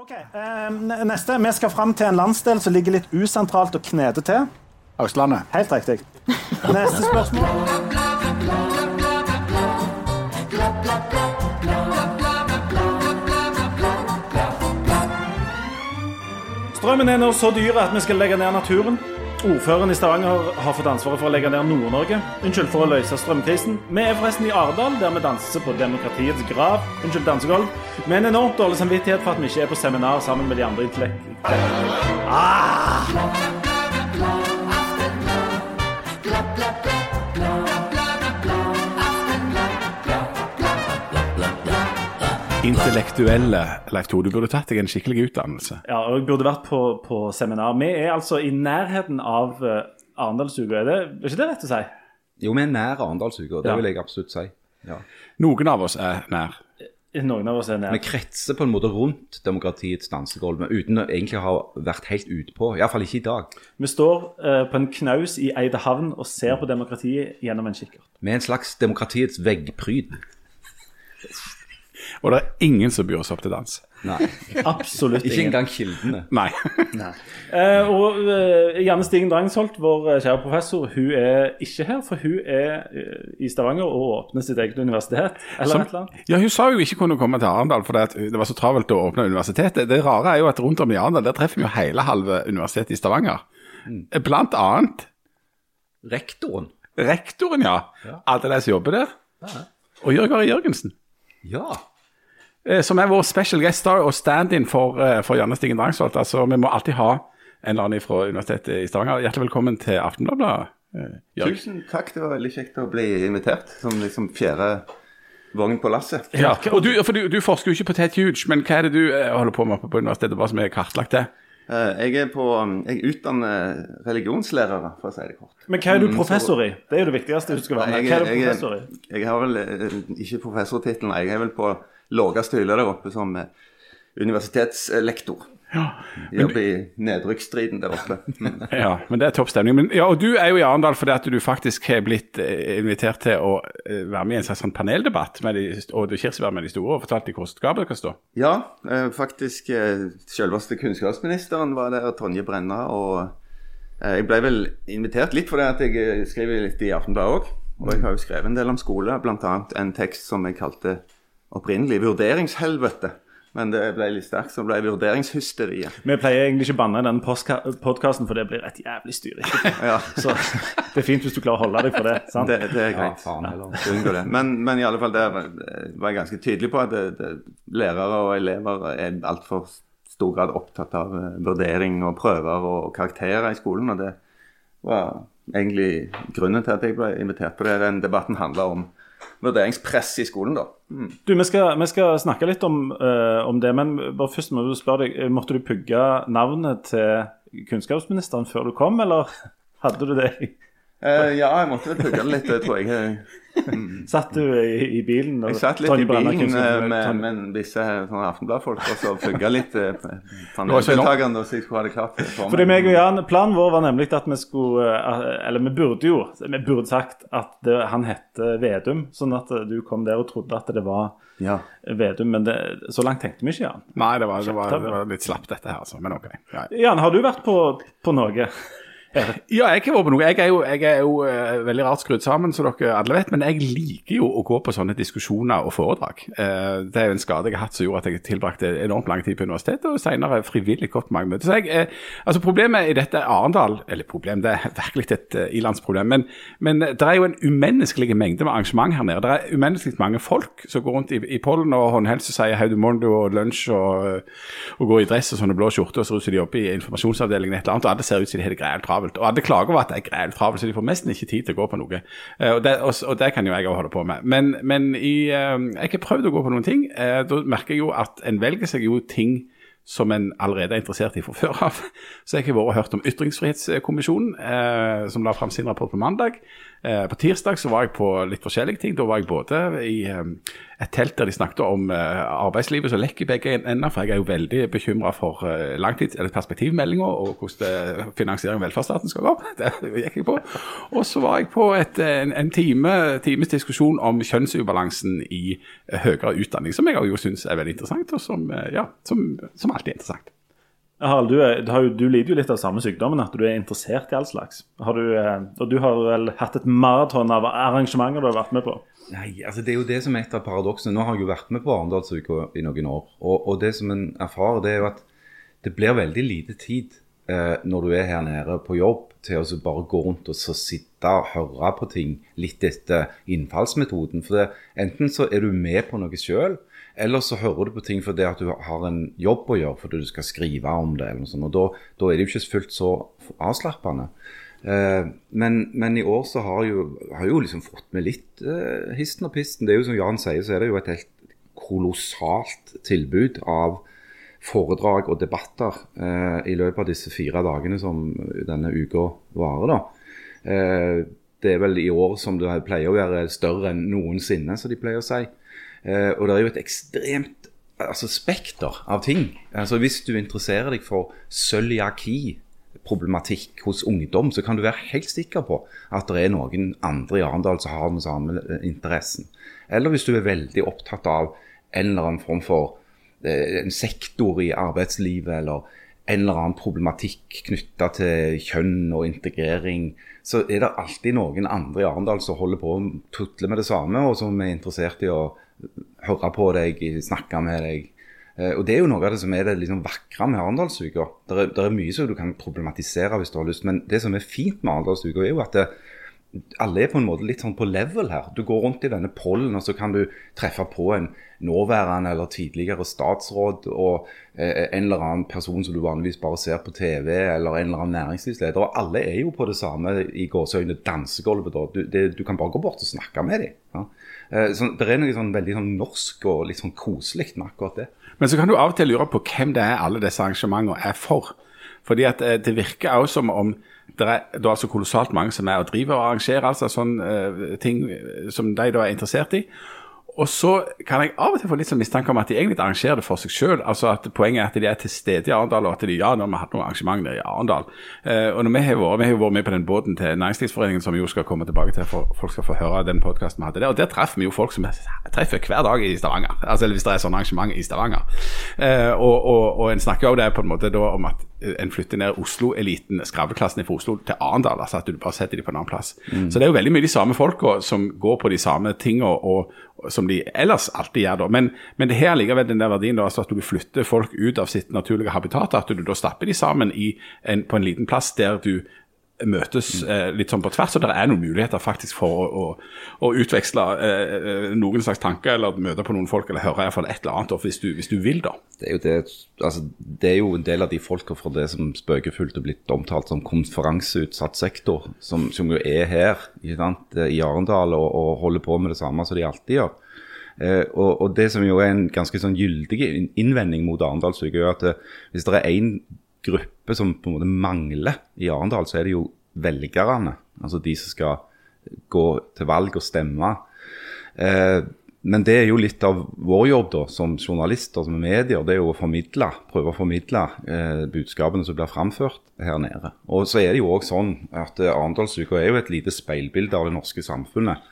Ok, eh, Neste. Vi skal fram til en landsdel som ligger litt usentralt og knete til. Østlandet. Helt riktig. Neste spørsmål. Strømmen er nå så dyr at vi skal legge ned naturen. Ordføreren i Stavanger har fått ansvaret for å legge ned Nord-Norge. Unnskyld for å løse strømkrisen. Vi er forresten i Arendal, der vi danser på demokratiets grav. Unnskyld, dansegulv. Med en enormt dårlig samvittighet for at vi ikke er på seminar sammen med de andre intellekt... Ah! Intellektuelle, Leif Tore. Du burde tatt deg en skikkelig utdannelse. Ja, og jeg burde vært på, på seminar. Vi er altså i nærheten av uh, Arendalsuka. Er, det- er ikke det rett å si? Jo, vi er nær Arendalsuka, det Ja. vil jeg absolutt si. Ja. Noen av oss er nær. Noen av oss er Vi kretser på en måte rundt demokratiets dansegulv, uten å egentlig ha vært helt utpå. Iallfall ikke i dag. Vi står uh, på en knaus i Eidehavn og ser på demokratiet gjennom en kikkert. Er en slags demokratiets veggpryd. Og det er ingen som byr oss opp til dans. Nei, Absolutt ingen. ikke engang kildene. Nei. Eh, og eh, Janne Stigen Drangsholt, vår eh, kjære professor, hun er ikke her, for hun er eh, i Stavanger og åpner sitt eget universitet. Eller Som, et eller annet. ja, Hun sa jo ikke kunne komme til Arendal fordi at det var så travelt å åpne universitetet. Det rare er jo at rundt om i Arendal der treffer vi jo hele halve universitetet i Stavanger. Blant annet Rektoren. rektoren, ja. Alle de som jobber der. Og Jørg Ari Jørgensen. Ja. Eh, Som er vår special guest star og stand-in for, eh, for Janne Stigen Drangsvold. Altså, vi må alltid ha en eller annen fra Universitetet i Stavanger. Hjertelig velkommen til Aftenbladet. eh, Jørg. Tusen takk, det var veldig kjekt å bli invitert som liksom fjerde vogn på lasset. Ja, og du, for du, du forsker jo ikke på Ted Huge, men hva er det du holder på med på universitetet, bare som er kartlagt det? Eh, Jeg er på, jeg utdanner religionslærere, for å si det kort. Men hva er du professor i? Det er jo det viktigste du skal være med. Hva er du professor i? jeg, jeg har vel ikke professortittelen, jeg er vel på laveste hylla der oppe som eh, universitetslektor. Jobber i nedrykksstriden der oppe. Ja, men det er topp stemning. Men, ja, og du er jo i Arendal fordi at du faktisk har blitt eh, invitert til å eh, være med i en slags sånn paneldebatt med de, og du kirsebær med de store og fortalt hvordan hvor skapet skal stå. Ja, faktisk selveste kunnskapsministeren var der, Tonje Brenna. Og jeg ble vel invitert litt fordi at jeg skriver litt i Aftenbladet òg. Og jeg har jo skrevet en del om skole, bl.a. en tekst som jeg kalte opprinnelig 'Vurderingshelvete'. Men det ble litt sterkt, så det ble 'Vurderingshysteriet'. Vi pleier egentlig ikke å banne i denne podkasten, for det blir et jævlig styr. Ja, Så det er fint hvis du klarer å holde deg for det. sant? det, det er Ja, greit. faen heller. Unngå det. Men, men i alle fall der var jeg ganske tydelig på at det, det, lærere og elever er altfor stor grad opptatt av eh, vurdering og prøver og karakterer i skolen. Og det var egentlig grunnen til at jeg ble invitert på det. Den debatten handla om vurderingspress i skolen, da. Du, Vi skal, vi skal snakke litt om, uh, om det, men bare først må du spørre deg, eh, måtte du pugge navnet til kunnskapsministeren før du kom, eller hadde du det? Eh, ja, jeg måtte vel pugge det litt, det tror jeg. Satt du i, i bilen? og Jeg satt litt i bilen eh, med, med disse sånne Aftenblad-folk og så pugga litt eh, paneldeltakerne, så jeg skulle ha det klart for Fordi meg og Jan, Planen vår var nemlig at vi skulle eh, Eller vi burde jo vi burde sagt at det, han heter Vedum, sånn at du kom der og trodde at det var Ja. Vedum. Men det, så langt tenkte vi ikke, Jan. Nei, det var, det var, det var litt slapt dette her, altså. Men OK. Ja. Jan, har du vært på, på noe? Ja, jeg vært på noe. Jeg er jo, jeg er jo uh, veldig rart skrudd sammen, som dere alle vet. Men jeg liker jo å gå på sånne diskusjoner og foredrag. Uh, det er jo en skade jeg har hatt som gjorde at jeg tilbrakte enormt lang tid på universitetet, og senere frivillig gått mange møter. Så jeg, uh, altså Problemet i dette Arendal Eller problem, det er virkelig et ilandsproblem. Men, men det er jo en umenneskelig mengde med arrangement her nede. Det er umenneskelig mange folk som går rundt i, i pollen og håndhelse og sier haudemondo og lunsj og, og går i dress og sånne blå skjorter og ser ut som de jobber i informasjonsavdelingen et eller annet, og alle ser ut som de har det greit. Og alle klager over at det er greit travelt, så de får nesten ikke tid til å gå på noe. Eh, og, det, og, og det kan jo jeg òg holde på med. Men, men i, eh, jeg har prøvd å gå på noen ting. Eh, da merker jeg jo at en velger seg jo ting som en allerede er interessert i fra før av. Så jeg har vært og hørt om Ytringsfrihetskommisjonen, eh, som la fram sin rapport på mandag. Eh, på tirsdag så var jeg på litt forskjellige ting. Da var jeg både i eh, et telt der de snakket om eh, arbeidslivet som lekker i begge ender, for jeg er jo veldig bekymra for eh, langtids- eller perspektivmeldinga og hvordan finansiering av velferdsstaten skal gå. Det gikk jeg på. Og så var jeg på et, en, en time, times diskusjon om kjønnsubalansen i høyere utdanning, som jeg jo syns er veldig interessant, og som, ja, som, som alltid er interessant. Harald, du, du, du lider jo litt av samme sykdommen, at du er interessert i all slags. Du, eh, og du har vel hatt et maraton av arrangementer du har vært med på? Nei, altså Det er jo det som er et av paradoksene. Nå har jeg jo vært med på Arendalsuka i noen år. Og, og det som en erfarer, det er jo at det blir veldig lite tid eh, når du er her nede på jobb, til å bare gå rundt og så sitte og høre på ting litt etter innfallsmetoden. For det, enten så er du med på noe sjøl, eller så hører du på ting fordi at du har en jobb å gjøre fordi du skal skrive om det. eller noe sånt, og Da, da er det jo ikke fullt så avslappende. Eh, men, men i år så har jeg jo, har jo liksom fått med litt eh, histen og pisten. Det er jo som Jan sier, så er det jo et helt kolossalt tilbud av foredrag og debatter eh, i løpet av disse fire dagene som denne uka varer. da. Eh, det er vel i år som det pleier å være større enn noensinne, som de pleier å si. Eh, og det er jo et ekstremt altså, spekter av ting. Altså Hvis du interesserer deg for cøliaki, problematikk hos ungdom, så kan du være helt sikker på at det er noen andre i Arendal som har den samme interessen. Eller hvis du er veldig opptatt av en eller annen form for eh, en sektor i arbeidslivet, eller en eller annen problematikk knytta til kjønn og integrering, så er det alltid noen andre i Arendal som holder på å tutle med det samme, og som er interessert i å høre på deg, snakke med deg. Eh, Og Det er jo noe av det som er det liksom vakre med Arendalsuka. Det, det er mye som du kan problematisere hvis du har lyst, men det som er fint med Arendalsuka, er jo at det, alle er på en måte litt sånn på level her. Du går rundt i denne pollen, og så kan du treffe på en nåværende eller tidligere statsråd og eh, en eller annen person som du vanligvis bare ser på TV, eller en eller annen næringslivsleder. Og alle er jo på det samme i gåseøyne dansegulvet. da. Du, det, du kan bare gå bort og snakke med dem. Ja. Eh, det er noe sånn veldig sånn norsk og litt sånn koselig med akkurat det. Men så kan du av og til lure på hvem det er alle disse arrangementene er for. Fordi at eh, det virker også som om det er, det er altså kolossalt mange som er og driver og arrangerer altså sånne eh, ting eh, som de da er interessert i. Og så kan jeg av og til få litt sånn mistanke om at de egentlig arrangerer det for seg sjøl. Altså at poenget er at de er til stede i Arendal, og at de ja, nå har vi hatt noe arrangement der i Arendal. Eh, og når vi har vært, vi har jo vært med på den båten til Næringslivsforeningen, som vi jo skal komme tilbake til, for folk skal få høre den podkasten vi hadde der. Og der treffer vi jo folk som treffer hver dag i Stavanger. Altså hvis det er sånne arrangement i Stavanger. Eh, og, og, og en snakker jo det på en måte da om at en flytter ned Oslo-eliten, skravleklassen fra Oslo, til Arendal. Altså at du bare setter dem på en annen plass. Så det er jo veldig mye de samme folka som går på de samme tinga og som de ellers alltid gjør. da. Men, men det ligger likevel den der verdien da, altså at du flytter folk ut av sitt naturlige habitat. At du da stapper de sammen i en, på en liten plass der du møtes eh, litt sånn på tvers, og det er noen muligheter faktisk for å, å, å utveksle eh, eh, noen slags tanker, eller møte på noen folk, eller høre i hvert fall et eller annet, hvis, du, hvis du vil, da. Det er, jo det, altså, det er jo en del av de folka fra det som spøkefullt er blitt omtalt som konferanseutsatt sektor, som, som jo er her sant, i Arendal og, og holder på med det samme som de alltid gjør. Eh, og, og det som jo er en ganske sånn gyldig innvending mot Arendalsuka, er at eh, hvis det er én gruppe som på en måte mangler i Arendal, så er det jo velgerne. Altså de som skal gå til valg og stemme. Eh, men det er jo litt av vår jobb da, som journalister, som medier, det er jo å formidle, prøve å formidle eh, budskapene som blir framført her nede. Og så er det jo også sånn at eh, Arendalsuka er jo et lite speilbilde av det norske samfunnet.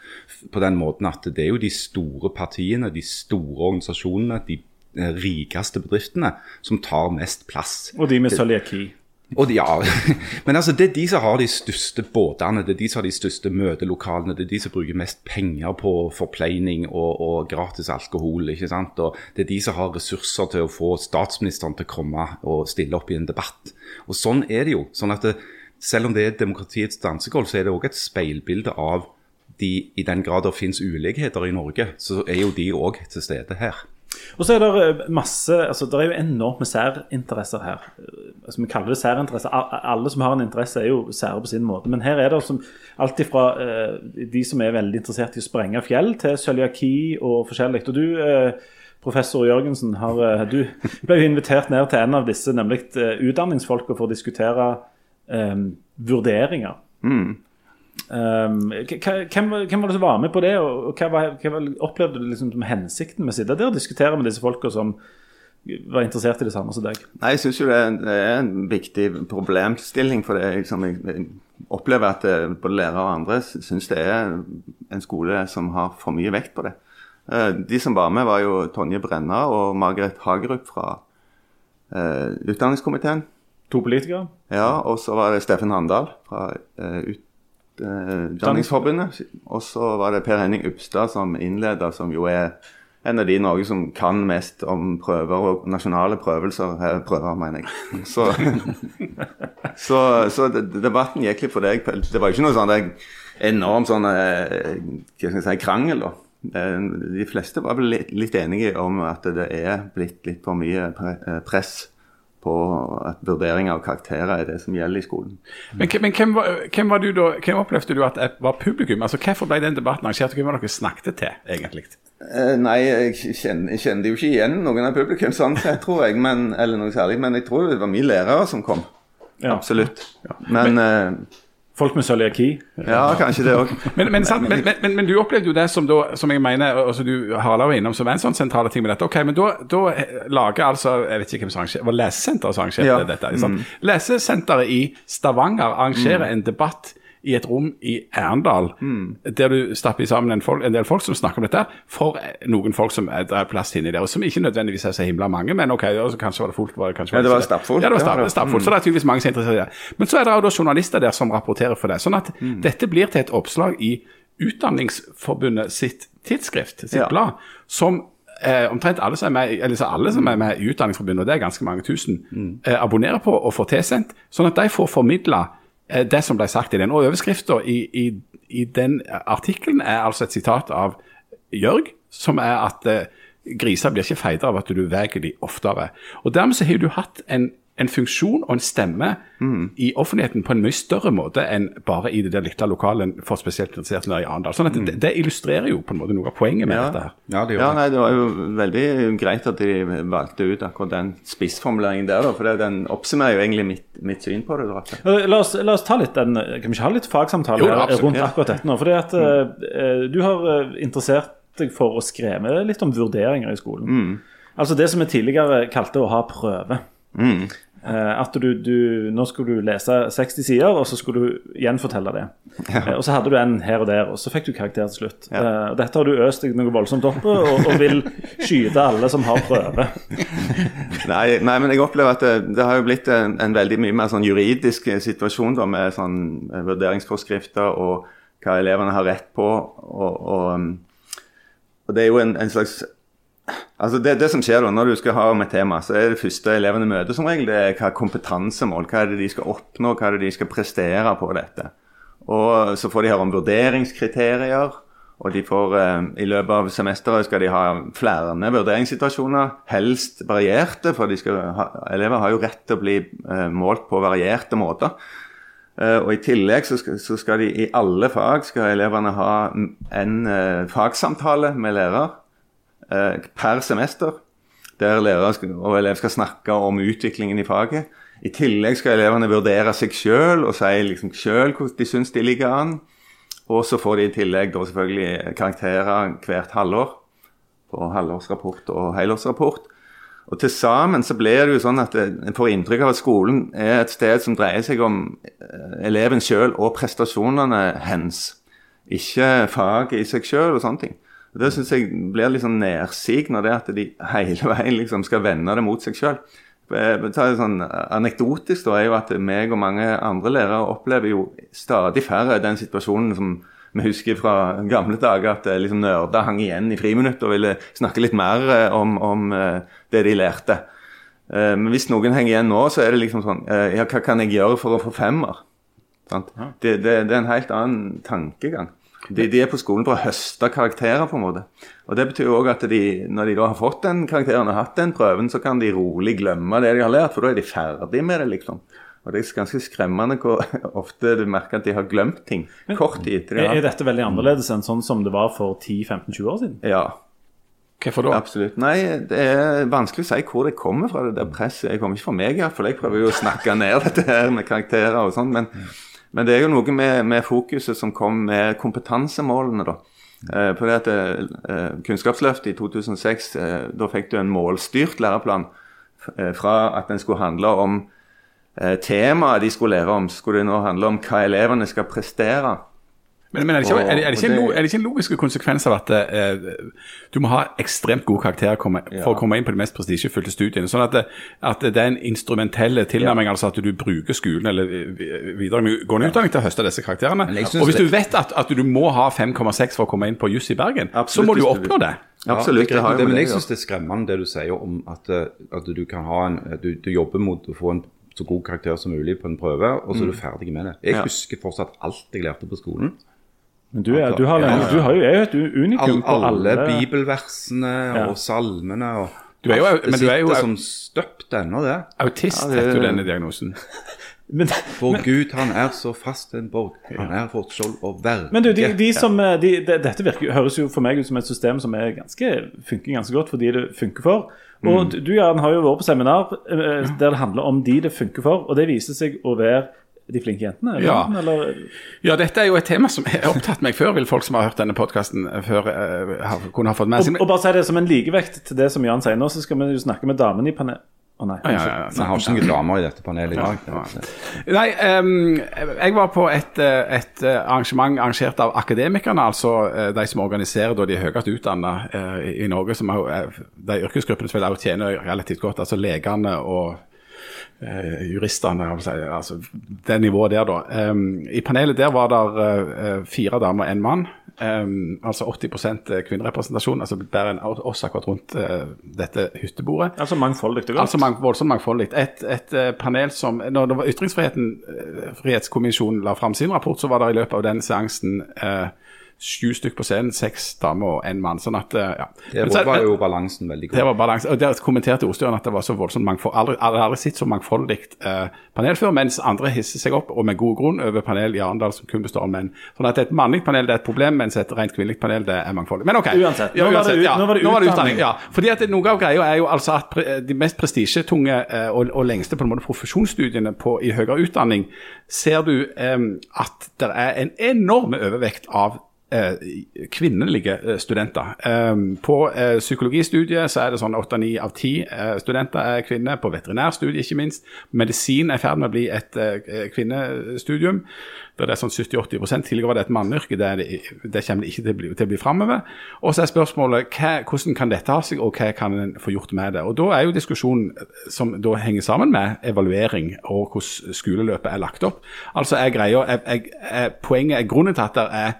På den måten at det er jo de store partiene, de store organisasjonene, de rikeste bedriftene som tar mest plass. Og de med cøliaki. Og de, ja, men altså det er de som har de største båtene, det er de som har de største møtelokalene, det er de som bruker mest penger på forpleining og, og gratis alkohol. ikke sant? Og det er de som har ressurser til å få statsministeren til å komme og stille opp i en debatt. Og sånn er det jo. sånn at det, Selv om det er demokratiets dansegulv, så er det òg et speilbilde av de, i den grad det finnes ulikheter i Norge, så er jo de òg til stede her. Og så er det eh, masse altså Det er jo enormt med særinteresser her. Eh, Altså Vi kaller det særinteresser. Alle som har en interesse, er jo sære på sin måte. Men her er det som alt ifra eh, de som er veldig interessert i å sprenge fjell, til cøliaki og forskjellig. Og du, eh, professor Jørgensen, har, eh, du ble jo invitert ned til en av disse, nemlig eh, utdanningsfolka, for å diskutere vurderinger. Um, hvem, hvem var det som var med på det, og hva, hva opplevde du liksom som hensikten med å sitte der og diskutere med disse folka som var interessert i det samme som deg? Nei, jeg syns jo det er, det er en viktig problemstilling. For det liksom, jeg, opplever at eh, både lærere og andre syns det er en skole som har for mye vekt på det. Eh, De som var med, var jo Tonje Brenna og Margaret Hagerup fra uh, utdanningskomiteen. To politikere? Ja, og så var det Steffen Handal fra uh, ut, Utdanningsforbundet. Og så var det Per Henning Upstad som innleder, som jo er en av de i Norge som kan mest om prøver og nasjonale prøvelser. eh, Prøver, mener jeg. Så, så, så debatten gikk litt for det. Det var ikke noe sånn enorm sånn eh, si, krangel, da. Eh, De fleste var vel litt, litt enige om at det er blitt litt for mye eh, press på at vurdering av karakterer er det som gjelder i skolen. Men, men hvem, var, hvem var du da, hvem opplevde du at var publikum? Altså Hvorfor ble den debatten arrangert, og hvem var dere snakket til, egentlig? Eh, nei, jeg kjenner, jeg kjenner jo ikke igjen noen av publikum, sånn sett, tror jeg. Men, eller noe særlig. Men jeg tror det var mye lærere som kom. Ja. Absolutt. Men, eh, Folk med cøliaki? ja, kanskje det òg. Men, men, men, men, men, men du opplevde jo det som da, som jeg mener, altså du Harald var innom, som er en sånn sentral ting med dette. Ok, men da, da lager altså Jeg vet ikke hvem som arrangerer Var Lesesenteret som arrangerte Ja. dette? Mm. Lesesenteret i Stavanger arrangerer en debatt i et rom i Arendal, der du stapper sammen en, folk, en del folk som snakker om dette, for noen folk som er, er plass inni der, og som ikke nødvendigvis er så himla mange, men ok, kanskje var det fullt. Var det, kanskje Ja, det var stappfullt. Ja, det var stappfullt, stapp, stappfullt, så det er tydeligvis mange som er interessert i det. Men så er det jo da journalister der som rapporterer for det, sånn at dette blir til et oppslag i Utdanningsforbundet sitt tidsskrift, sitt Ja. blad, som eh, omtrent alle som er med, eller så alle som er med i Utdanningsforbundet, og det er ganske mange tusen, eh, abonnerer på og får tilsendt, sånn at de får formidla eh, det som ble sagt i den. Og overskrifta i, i, i den artikkelen er altså et sitat av Jørg, som er at eh, griser blir ikke feitere av at du veier de oftere. Og dermed så har du hatt en, en funksjon og en stemme i offentligheten på en mye større måte enn bare i det der lille lokalet for spesielt interesserte i Arendal. Sånn at det, det illustrerer jo på en måte noe av poenget med Ja. dette her. Ja, det Ja, nei, det var jo veldig greit at de valgte ut akkurat den spissformuleringen der, da. For den oppsummerer jo egentlig mitt, mitt syn på det. Da. Eh, La oss, la oss ta litt den, Kan vi ikke ha litt fagsamtale Jo, absolutt, rundt ja. akkurat dette nå? Fordi at eh, Du har eh, interessert deg for å skreve litt om vurderinger i skolen. Altså det som vi tidligere kalte å ha prøve. Eh, at du, du, Nå skulle du lese 60 sider, og så skulle du gjenfortelle det. Ja. og så hadde du en her og der, og så fikk du karakter til slutt. Ja. og dette har du øst deg noe voldsomt opp og, og vil skyte alle som har prøve. Nei, nei, men jeg opplever at det, det har jo blitt en, en veldig mye mer sånn juridisk eh, situasjon da, med sånn eh, vurderingsforskrifter og hva elevene har rett på. Og, og, um, og det er jo en, en slags Altså det, det som skjer da, Når du skal ha om et tema, så er det første elevene møter som regel, det er hva kompetansemål. Hva er det de skal oppnå, hva er det de skal prestere på dette. Og Så får de høre om vurderingskriterier. Og de får, eh, I løpet av semesteret skal de ha flere vurderingssituasjoner, helst varierte. For ha, elever har jo rett til å bli eh, målt på varierte måter. Eh, og I tillegg så skal, så skal de i alle fag skal elevene ha en fagsamtale med lærer per semester. Der lærer og elev skal snakke om utviklingen i faget. I tillegg skal elevene vurdere seg sjøl og si liksom sjøl hvordan de syns de ligger an. Og så får de i tillegg da selvfølgelig karakterer hvert halvår på halvårsrapport og helårsrapport. Og til sammen så blir det jo sånn at en får inntrykk av at skolen er et sted som dreier seg om eh, eleven sjøl og prestasjonene hens. Ikke faget i seg sjøl og sånne ting. Og Det syns jeg blir litt sånn nedsigende, det at de hele veien liksom skal vende det mot seg sjøl. Sånn anekdotisk da, er jo at meg og mange andre lærere opplever jo stadig færre den situasjonen som vi husker fra gamle dager, at eh, liksom nerder hang igjen i friminutt og ville snakke litt mer eh, om, om eh, det de lærte. Eh, Men hvis noen henger igjen nå, så er det liksom sånn eh, Ja, hva kan jeg gjøre for å få femmer? Det, det, det er en helt annen tankegang. De, de er på skolen for å høste karakterer, på en måte. Og Det betyr òg at de, når de da har fått den karakteren og hatt den prøven, så kan de rolig glemme det de har lært, for da er de ferdig med det, liksom. Og Det er ganske skremmende hvor ofte du merker at de har glemt ting kort tid etter de har er dette veldig annerledes enn sånn som det var for 10-15-20 år siden? Ja, Hvorfor da? absolutt. Nei, det er vanskelig å si hvor det kommer fra, det der presset. Jeg kommer ikke fra meg, iallfall. Jeg prøver jo å snakke ned dette her med karakterer og sånn. Men, Men det er jo noe med, med fokuset som kom med kompetansemålene, da. Eh, på det at eh, Kunnskapsløftet i 2006, eh, da fikk du en målstyrt læreplan. Eh, fra at den skulle handle om eh, temaet de skulle lære om, skulle det nå handle om hva elevene skal prestere. Men, men er, det ikke, er, det, er, det ikke en, er det ikke en logisk konsekvens av at eh, du må ha ekstremt gode karakterer for å komme inn på de mest prestisjefylte studiene? Sånn at det, at det er en instrumentell tilnærming, altså at du bruker skolen eller eh, videregående utdanning til å høste disse karakterene. Og hvis du vet at, at du må ha 5,6 for å komme inn på juss i Bergen, så må du jo oppnå det. Absolutt. Ja, det det, men jeg syns det er skremmende det du sier om at, eh, at du kan ha en du, du jobber mot å få en så god karakter som mulig på en prøve, og så er du ferdig med det. Jeg husker fortsatt alt jeg lærte på skolen. Men du, er, du, har, lenge, du har jo, er jo et unikum All, på alle alle bibelversene Ja. og salmene og Du er jo- men du er jo- som støpt ennå, det. Autist Ja, det- heter jo denne diagnosen. men, For Gud, han er så fast en borg. Han er for skjold og verge. men du, de, de som, eh, de, de, dette virker, høres jo for meg ut som et system som er ganske, funker ganske godt for de det funker for. Og du, du Jan, har jo vært på seminar eh, der det handler om de det funker for, og det viser seg å være de flinke jentene? Eller? Ja. eller? Ja, dette er jo et tema som har opptatt meg før, vil folk som har hørt denne podkasten før, uh, ha- kunne ha fått med Og, seg. og bare si det som en likevekt til det som Jan sier nå, så skal vi jo snakke med damene i panelet. Å nei, Ja, ja, ja. Vi har ikke noen damer i dette panelet i dag. Nei, um, jeg var på et, eh, et eh, arrangement arrangert av akademikerne, altså eh, de som organiserer da de høyest utdanna i, i Norge, som er, er de yrkesgruppene som vel også tjener relativt godt, altså legene og eh, juristene, altså det nivået der, da. Um, I panelet der var det uh, fire damer og én mann. Um, altså 80 kvinnerepresentasjon. altså Bedre enn oss akkurat rundt uh, dette hyttebordet. Altså mangfoldig og godt. Altså mang, voldsomt mangfoldig. Et, et eh, panel som Når det var Ytringsfriheten eh, la fram sin rapport, så var det i løpet av den seansen eh, sju stykk på scenen, seks damer og én mann. Sånn at, eh, ja. Det var, så- var jo balansen veldig det god. var balansen, Og Der kommenterte ordstyreren at det var så voldsomt mangfold. Aldri, jeg aldri sett så mangfoldig eh, panel før, mens andre hisser seg opp, og med god grunn, over panel i Arendal som kun består av menn. Sånn at et mannlig panel det er et problem, mens et rent kvinnelig panel det er mangfoldig. Men OK. Uansett. Nå var det ut- ja, nå var det utdanning. Ja, fordi at Noe av greia er jo altså at de mest prestisjetunge eh, og, og lengste på en måte profesjonsstudiene på, i høyere utdanning, ser du eh, at det er en enorm overvekt av eh, kvinnelige eh, studenter. Eh, på eh, psykologistudiet så er det sånn 8-9 av 10 eh, studenter er kvinner. På veterinærstudiet ikke minst. Medisin er i ferd med å bli et eh, kvinnestudium. Der det er sånn 70-80 Tidligere var det et manneyrke. Det, det kommer det ikke til å bli, til å bli framover. Og så er spørsmålet hva, hvordan kan dette ha seg, og hva kan en få gjort med det. Og Da er jo diskusjonen som da henger sammen med evaluering og hvordan skoleløpet er lagt opp. Altså er greia, er, er, er, Poenget er grunnen til at det er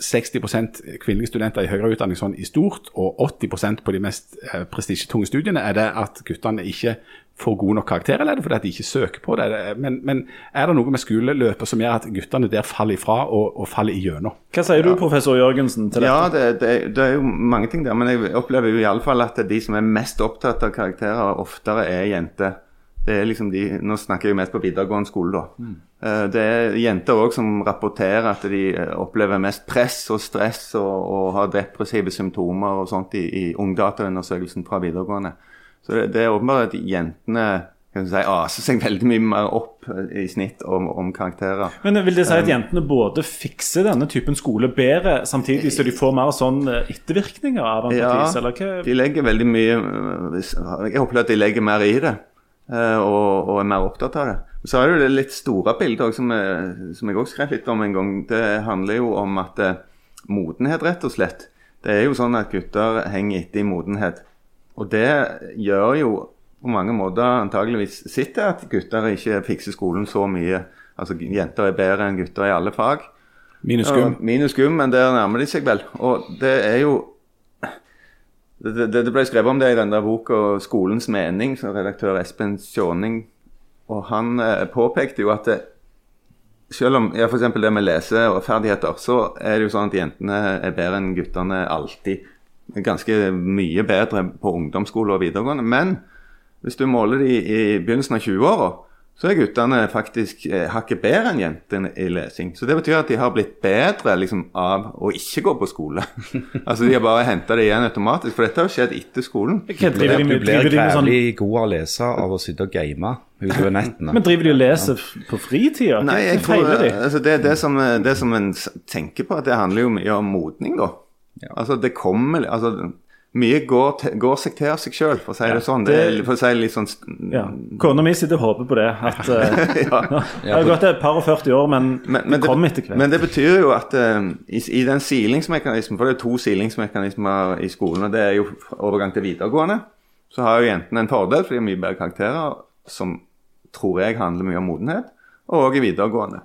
60% kvinnelige studenter i høyere utdanning sånn i stort, og 80% på de mest eh, prestisjetunge studiene, er det at guttene ikke får god nok karakter, eller er det fordi at de ikke søker på det? Men, men er det noe med skoleløpet som gjør at guttene der faller ifra og, og faller igjennom? Hva sier du, professor Jørgensen, til Ja, dette? det, det, det er jo mange ting der, men jeg opplever jo iallfall at de som er mest opptatt av karakterer, oftere er jenter. Det er liksom de, Nå snakker jeg mest på videregående skole, da. Mm. Det er jenter òg som rapporterer at de eh, opplever mest press og stress og, og har depressive symptomer og sånt i, i Ungdataundersøkelsen fra videregående. Så det, det er åpenbart at jentene kan si, aser seg veldig mye mer opp eh, i snitt om, om karakterer. Men vil det si at jentene både fikser denne typen skole bedre, samtidig så de får mer sånn eh, ettervirkninger av den Ja, eller hva? de legger veldig mye Jeg opplever at de legger mer i det. Øh, Og, og er mer opptatt av det. Så er det jo det litt store bildet som, jeg- som jeg også skrev litt om en gang. Det handler jo om at eh, modenhet, rett og slett. Det er jo sånn at gutter henger etter i modenhet. Og det gjør jo på mange måter antageligvis sitt til at gutter ikke fikser skolen så mye. Altså jenter er bedre enn gutter i alle fag. Minus Ja, skum. minus skum, men der nærmer de seg vel. Og det er jo Det, det, ble skrevet om det i den der boka 'Skolens mening', som redaktør Espen Sjåning. Og han eh, påpekte jo at det, selv om ja, f.eks. det med leseferdigheter, så er det jo sånn at jentene er bedre enn guttene alltid. Ganske mye bedre på ungdomsskole og videregående. Men hvis du måler de i begynnelsen av 20-åra, så er guttene faktisk eh, hakket bedre enn jentene i lesing. Så det betyr at de har blitt bedre liksom, av å ikke gå på skole. altså De har bare henta det igjen automatisk, for dette har jo skjedd etter skolen. Hva driver de Du med? blir Driver de med sånn, god av å lese av å sitte og game utover nettene. men driver de og leser på fritida? Nei, jeg tror, de? altså det, det, som, det som en tenker på, at det handler jo mye om modning, da. Altså det kommer altså Mye går, går seg til av seg sjøl, for å si det sånn. Det, det- for å si det litt sånn Ja. Kona mi sitter og håper på det. At, eh, Det har gått et par og 40 år, men, Men, men, det kommer etter hvert. men det betyr jo at uh, i, i den silingsmekanismen, for det er to silingsmekanismer i skolen, og det er jo overgang til videregående, så har jo jentene en fordel, for de har mye bedre karakterer, som tror jeg handler mye om modenhet, og òg i videregående.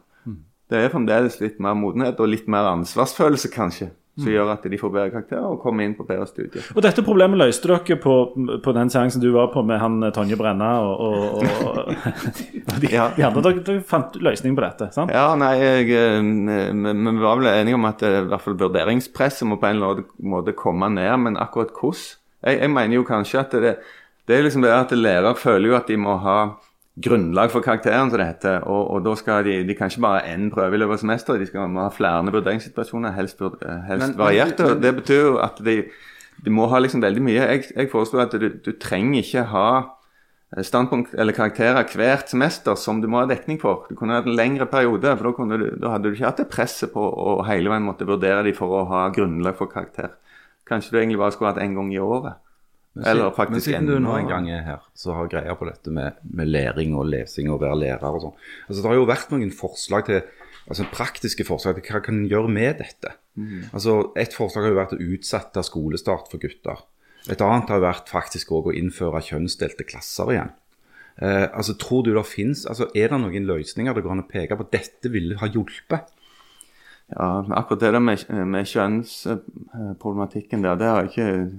Det er fremdeles litt mer modenhet og litt mer ansvarsfølelse, kanskje, som gjør at de får bedre karakterer og kommer inn på bedre studier. Og dette problemet løste dere på, på den seansen du var på med han eh, Tonje Brenna og, og, og de, Ja. de andre. Dere, dere fant løsning på dette, sant? Ja, nei, eh, vi var vel enige om at eh, i hvert fall vurderingspresset må på en eller annen måte komme ned, men akkurat hvordan? Jeg, jeg mener jo kanskje at det, det er liksom det at lærer føler jo at de må ha grunnlag for karakteren, som det heter. Og, og da skal de De kan ikke bare ha én prøve i løpet av semesteret, de skal ha flere vurderingssituasjoner, helst, eh, helst varierte. Det betyr jo at de, de må ha liksom veldig mye. Jeg, jeg foreslår at du, du trenger ikke ha eh, standpunkt eller karakterer hvert semester som du må ha dekning for. Du kunne hatt en lengre periode, for da, du, da hadde du ikke hatt det presset på å hele veien måtte vurdere dem for å ha grunnlag for karakter. Kanskje du egentlig bare skulle hatt en gang i året. Eller Men faktisk siden du enda- nå en gang er her, så har greia på dette med, med læring og lesing og være lærer og sånn. Altså, det har jo vært noen forslag til altså praktiske forslag til hva kan en gjøre med dette. Altså, Et forslag har jo vært å utsette skolestart for gutter. Et annet har vært faktisk også å innføre kjønnsdelte klasser igjen. Eh, altså, tror du det finnes, altså, Er det noen løsninger det går an å peke på dette ville ha hjulpet? Ja, akkurat det der med, med kjønnsproblematikken der, det har jeg ikke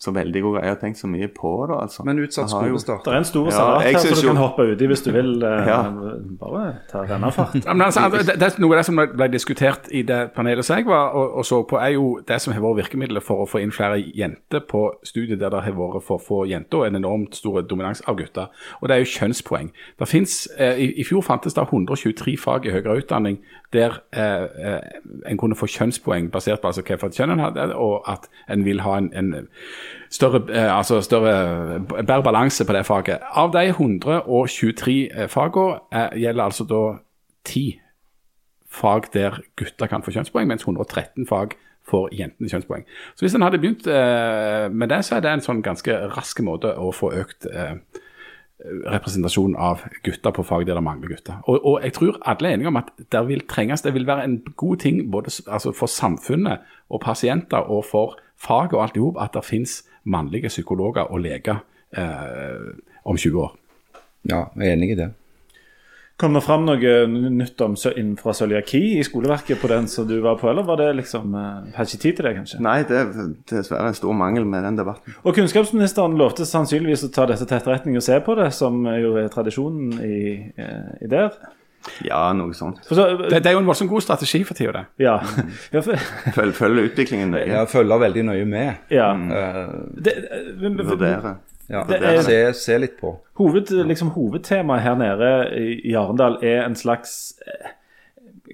så veldig god greie tenkt så mye på, da, altså. Men utsatt Jeg skolestart? Det er en stor Ja, salat jeg her, så du kan hoppe uti hvis du vil. eh, Ja. Bare ta rennafart. Ja, men altså, det, det noe av det som ble ble diskutert i det panelet som jeg var og, og så på, er jo det som har vært virkemidlet for å få inn flere jenter på studiet der det har vært for få jenter og en enormt stor dominans av gutter. Og det er jo kjønnspoeng. Det finnes, eh, i, I fjor fantes det 123 fag i høyere utdanning der eh, eh, en kunne få kjønnspoeng basert på altså hva for et kjønn en hadde, og at en vil ha en, en større, eh, altså større bedre balanse på det faget. Av de 123 eh, fagene eh, gjelder altså da 10 fag der gutter kan få kjønnspoeng, mens 113 fag får jentene kjønnspoeng. Så hvis en hadde begynt med det, så er det en sånn ganske rask måte å få økt representasjon av gutter på fag der det mangler gutter. Og, og jeg tror alle er enige om at det vil trenges, det vil være en god ting både altså for samfunnet og pasienter og for faget og alt i hop at det finnes mannlige psykologer og leger eh, om 20 år. Ja, jeg er enig i det. Kom det fram noe nytt om innenfor cøliaki i skoleverket på den som du var på, eller var det liksom Hadde Har ikke tid til det, kanskje? Nei, det er dessverre en stor mangel med den debatten. Og kunnskapsministeren lovte sannsynligvis å ta dette til etterretning og se på det, som jo er tradisjonen i, eh, i der. Ja, noe sånt. For så, Det, det er jo en voldsomt god strategi for tida, det. ja. ja, Følg, følge utviklingen nøye. Ja, følger veldig nøye med. ja. Mm. Det, men- men- Vurdere. ja, Det er- se, se litt på. Hoved, liksom, hovedtemaet her nede i, Arendal er en slags eh,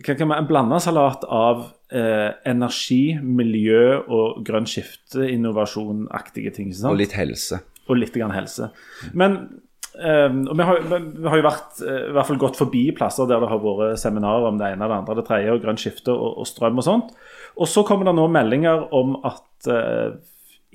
kan man, En blanda salat av eh, energi, miljø og grønn skifte, innovasjonaktige ting. sant? Og litt helse. og litt grann helse. Men eh, og vi, har, vi har jo vært, eh, i hvert fall gått forbi plasser der det har vært seminarer om det ene, det andre, det tredje, og grønt skifte og, og strøm og sånt. Og så kommer det nå meldinger om at uh,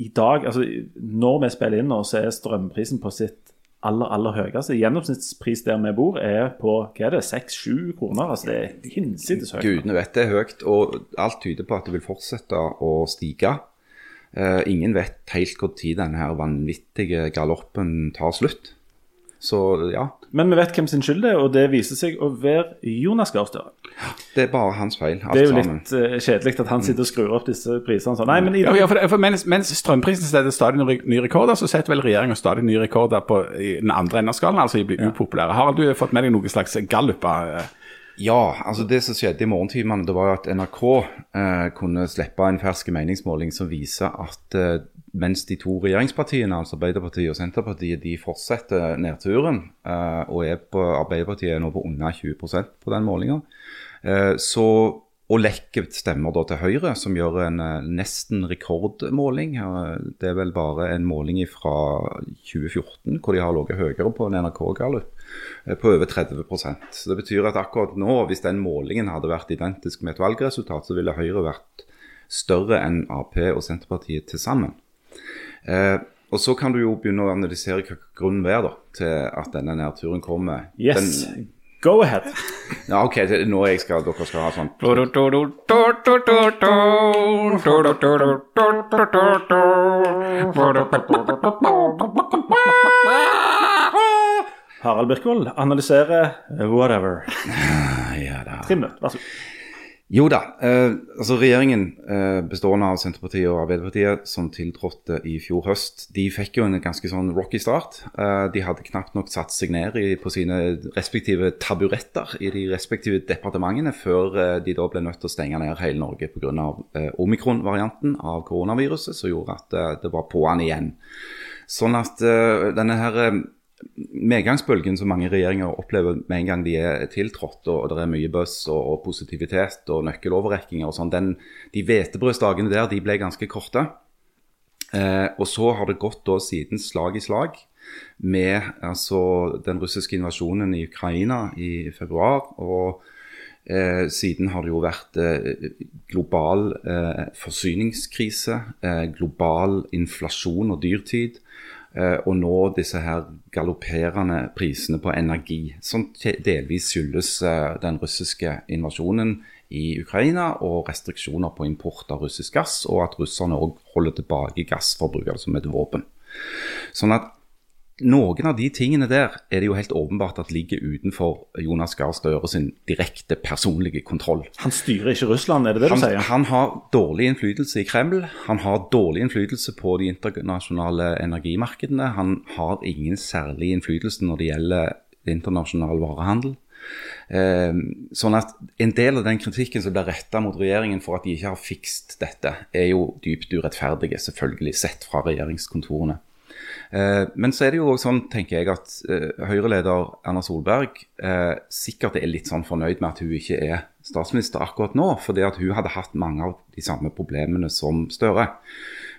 i dag, altså når vi spiller inn nå, så er strømprisen på sitt aller, aller høyeste. Gjennomsnittspris der vi bor er på hva er det, 6-7 kroner. altså Det er hinsides høyt. Gudene vet det er høyt, og alt tyder på at det vil fortsette å stige. Uh, ingen vet helt tid denne her vanvittige galoppen tar slutt. Så ja, Men vi vet hvem sin skyld det er, og det viser seg å være Jonas Gahr Støre. det er bare hans feil, alt Det er jo litt uh, kjedelig at han sitter og skrur opp disse prisene sånn. Nei, men i Ja, ja, for, for mens, mens strømprisen setter stadig nye- rekorder, så setter vel regjeringa stadig nye rekorder på i den andre enden av skalaen, altså de blir upopulære. Har du fått med deg noen slags galluper? eh? Ja, altså det som skjedde i morgentimene, det var jo at NRK eh, kunne slippe en fersk meningsmåling som viser at eh, mens de to regjeringspartiene, altså Arbeiderpartiet og Senterpartiet, de fortsetter nedturen. eh, og på, Arbeiderpartiet er nå på under 20% på den målinga. Eh, så og lekker stemmer da til Høyre, som gjør en eh, nesten rekordmåling. Det er vel bare en måling fra 2014 hvor de har ligget høyere på en NRK-gallup, eh, på over 30 Så Det betyr at akkurat nå, hvis den målingen hadde vært identisk med et valgresultat, så ville Høyre vært større enn Ap og Senterpartiet til sammen. Eh, og Så kan du jo begynne å analysere hva grunnen er da, til at denne nedturen kommer. Yes. Den, Go ahead. ja, ok, det, nå jeg skal, dere skal ha sånn Harald Birkvold analyserer whatever. ja, da. Minutter, vær så god. Jo da. Eh, altså Regjeringen eh, bestående av Senterpartiet og Arbeiderpartiet som tiltrådte i fjor høst, de fikk jo en ganske sånn rocky start. Eh, de hadde knapt nok satt seg ned i, på sine respektive taburetter i de respektive departementene før eh, de da ble nødt til å stenge ned hele Norge pga. Eh, omikron-varianten av koronaviruset, som gjorde at eh, det var på'n igjen. Sånn at eh, denne her medgangsbølgen som mange regjeringer opplever med en gang de er tiltrådt, og det er mye buzz og, og positivitet og nøkkeloverrekkinger og sånn, de hvetebrødsdagene der de ble ganske korte. Eh, og så har det gått da siden slag i slag med altså, den russiske invasjonen i Ukraina i februar. og Eh, siden har det jo vært eh, global eh, forsyningskrise, eh, global inflasjon og dyrtid. Eh, og nå disse her galopperende prisene på energi, som delvis skyldes eh, den russiske invasjonen i Ukraina og restriksjoner på import av russisk gass, og at russerne òg holder tilbake gassforbruket som et våpen. Sånn at noen av de tingene der er det jo helt åpenbart at ligger utenfor Jonas Gahr Støre sin direkte personlige kontroll. Han styrer ikke Russland, er det det du sier? han har dårlig innflytelse i Kreml. Han har dårlig innflytelse på de internasjonale energimarkedene. Han har ingen særlig innflytelse når det gjelder internasjonal varehandel. Eh, sånn at En del av den kritikken som blir retta mot regjeringen for at de ikke har fikst dette, er jo dypt urettferdige, selvfølgelig, sett fra regjeringskontorene. Eh, men så er det jo også sånn, tenker jeg, at eh, Høyre-leder Erna Solberg eh, sikkert er litt sånn fornøyd med at hun ikke er statsminister akkurat nå, fordi at hun hadde hatt mange av de samme problemene som Støre.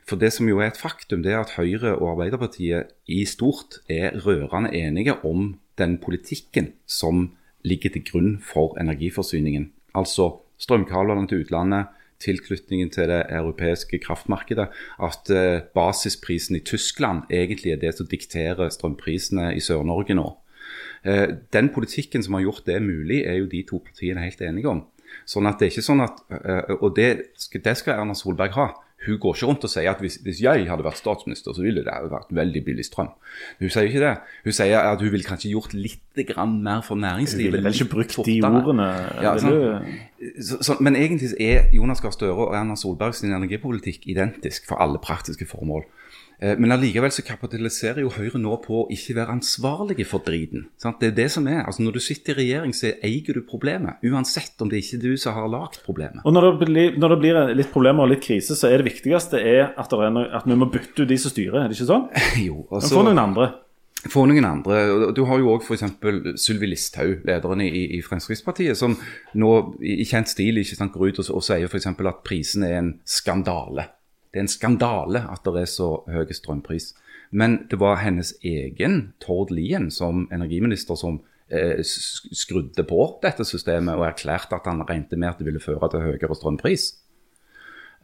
For det som jo er et faktum, det er at Høyre og Arbeiderpartiet i stort er rørende enige om den politikken som ligger til grunn for energiforsyningen. Altså strømkablene til utlandet, tilknytningen til det europeiske kraftmarkedet. At eh, basisprisen i Tyskland egentlig er det som dikterer strømprisene i Sør-Norge nå. Eh, den politikken som har gjort det mulig, er jo de to partiene helt enige om. Sånn at det er ikke sånn at, eh, Og det det skal Erna Solberg ha. Hun går ikke rundt og sier at hvis, hvis jeg hadde vært statsminister, så ville det vært veldig billig strøm. Hun sier ikke det. Hun sier at hun ville kanskje gjort litt grann mer for næringslivet. Hun ville vel ikke brukt de ordene? Ja, sånn. Så, så, men egentlig er Jonas Gahr Støre og Erna Solberg sin energipolitikk identisk for alle praktiske formål. Eh, Men allikevel så kapitaliserer jo Høyre nå på å ikke være ansvarlige for driten. Det er det som er. Altså Når du sitter i regjering, så eier du problemet. Uansett om det ikke er du som har lagd problemet. Og når det, blir, når det blir litt problemer og litt krise, så er det viktigste er at, det noe, at vi må bytte ut de som styrer, er det ikke sånn? Jo, Men altså, Få noen andre. Få noen andre. Du har jo òg f.eks. Sylvi Listhaug, lederen i, i Fremskrittspartiet, som nå i i kjent stil ikke sant, går ut og, og sier f.eks. at prisen er en skandale. Det er en skandale at det er så høy strømpris. Men det var hennes egen Tord Lien som energiminister som eh, skrudde på dette systemet og erklærte at han regnet med at det ville føre til høyere strømpris.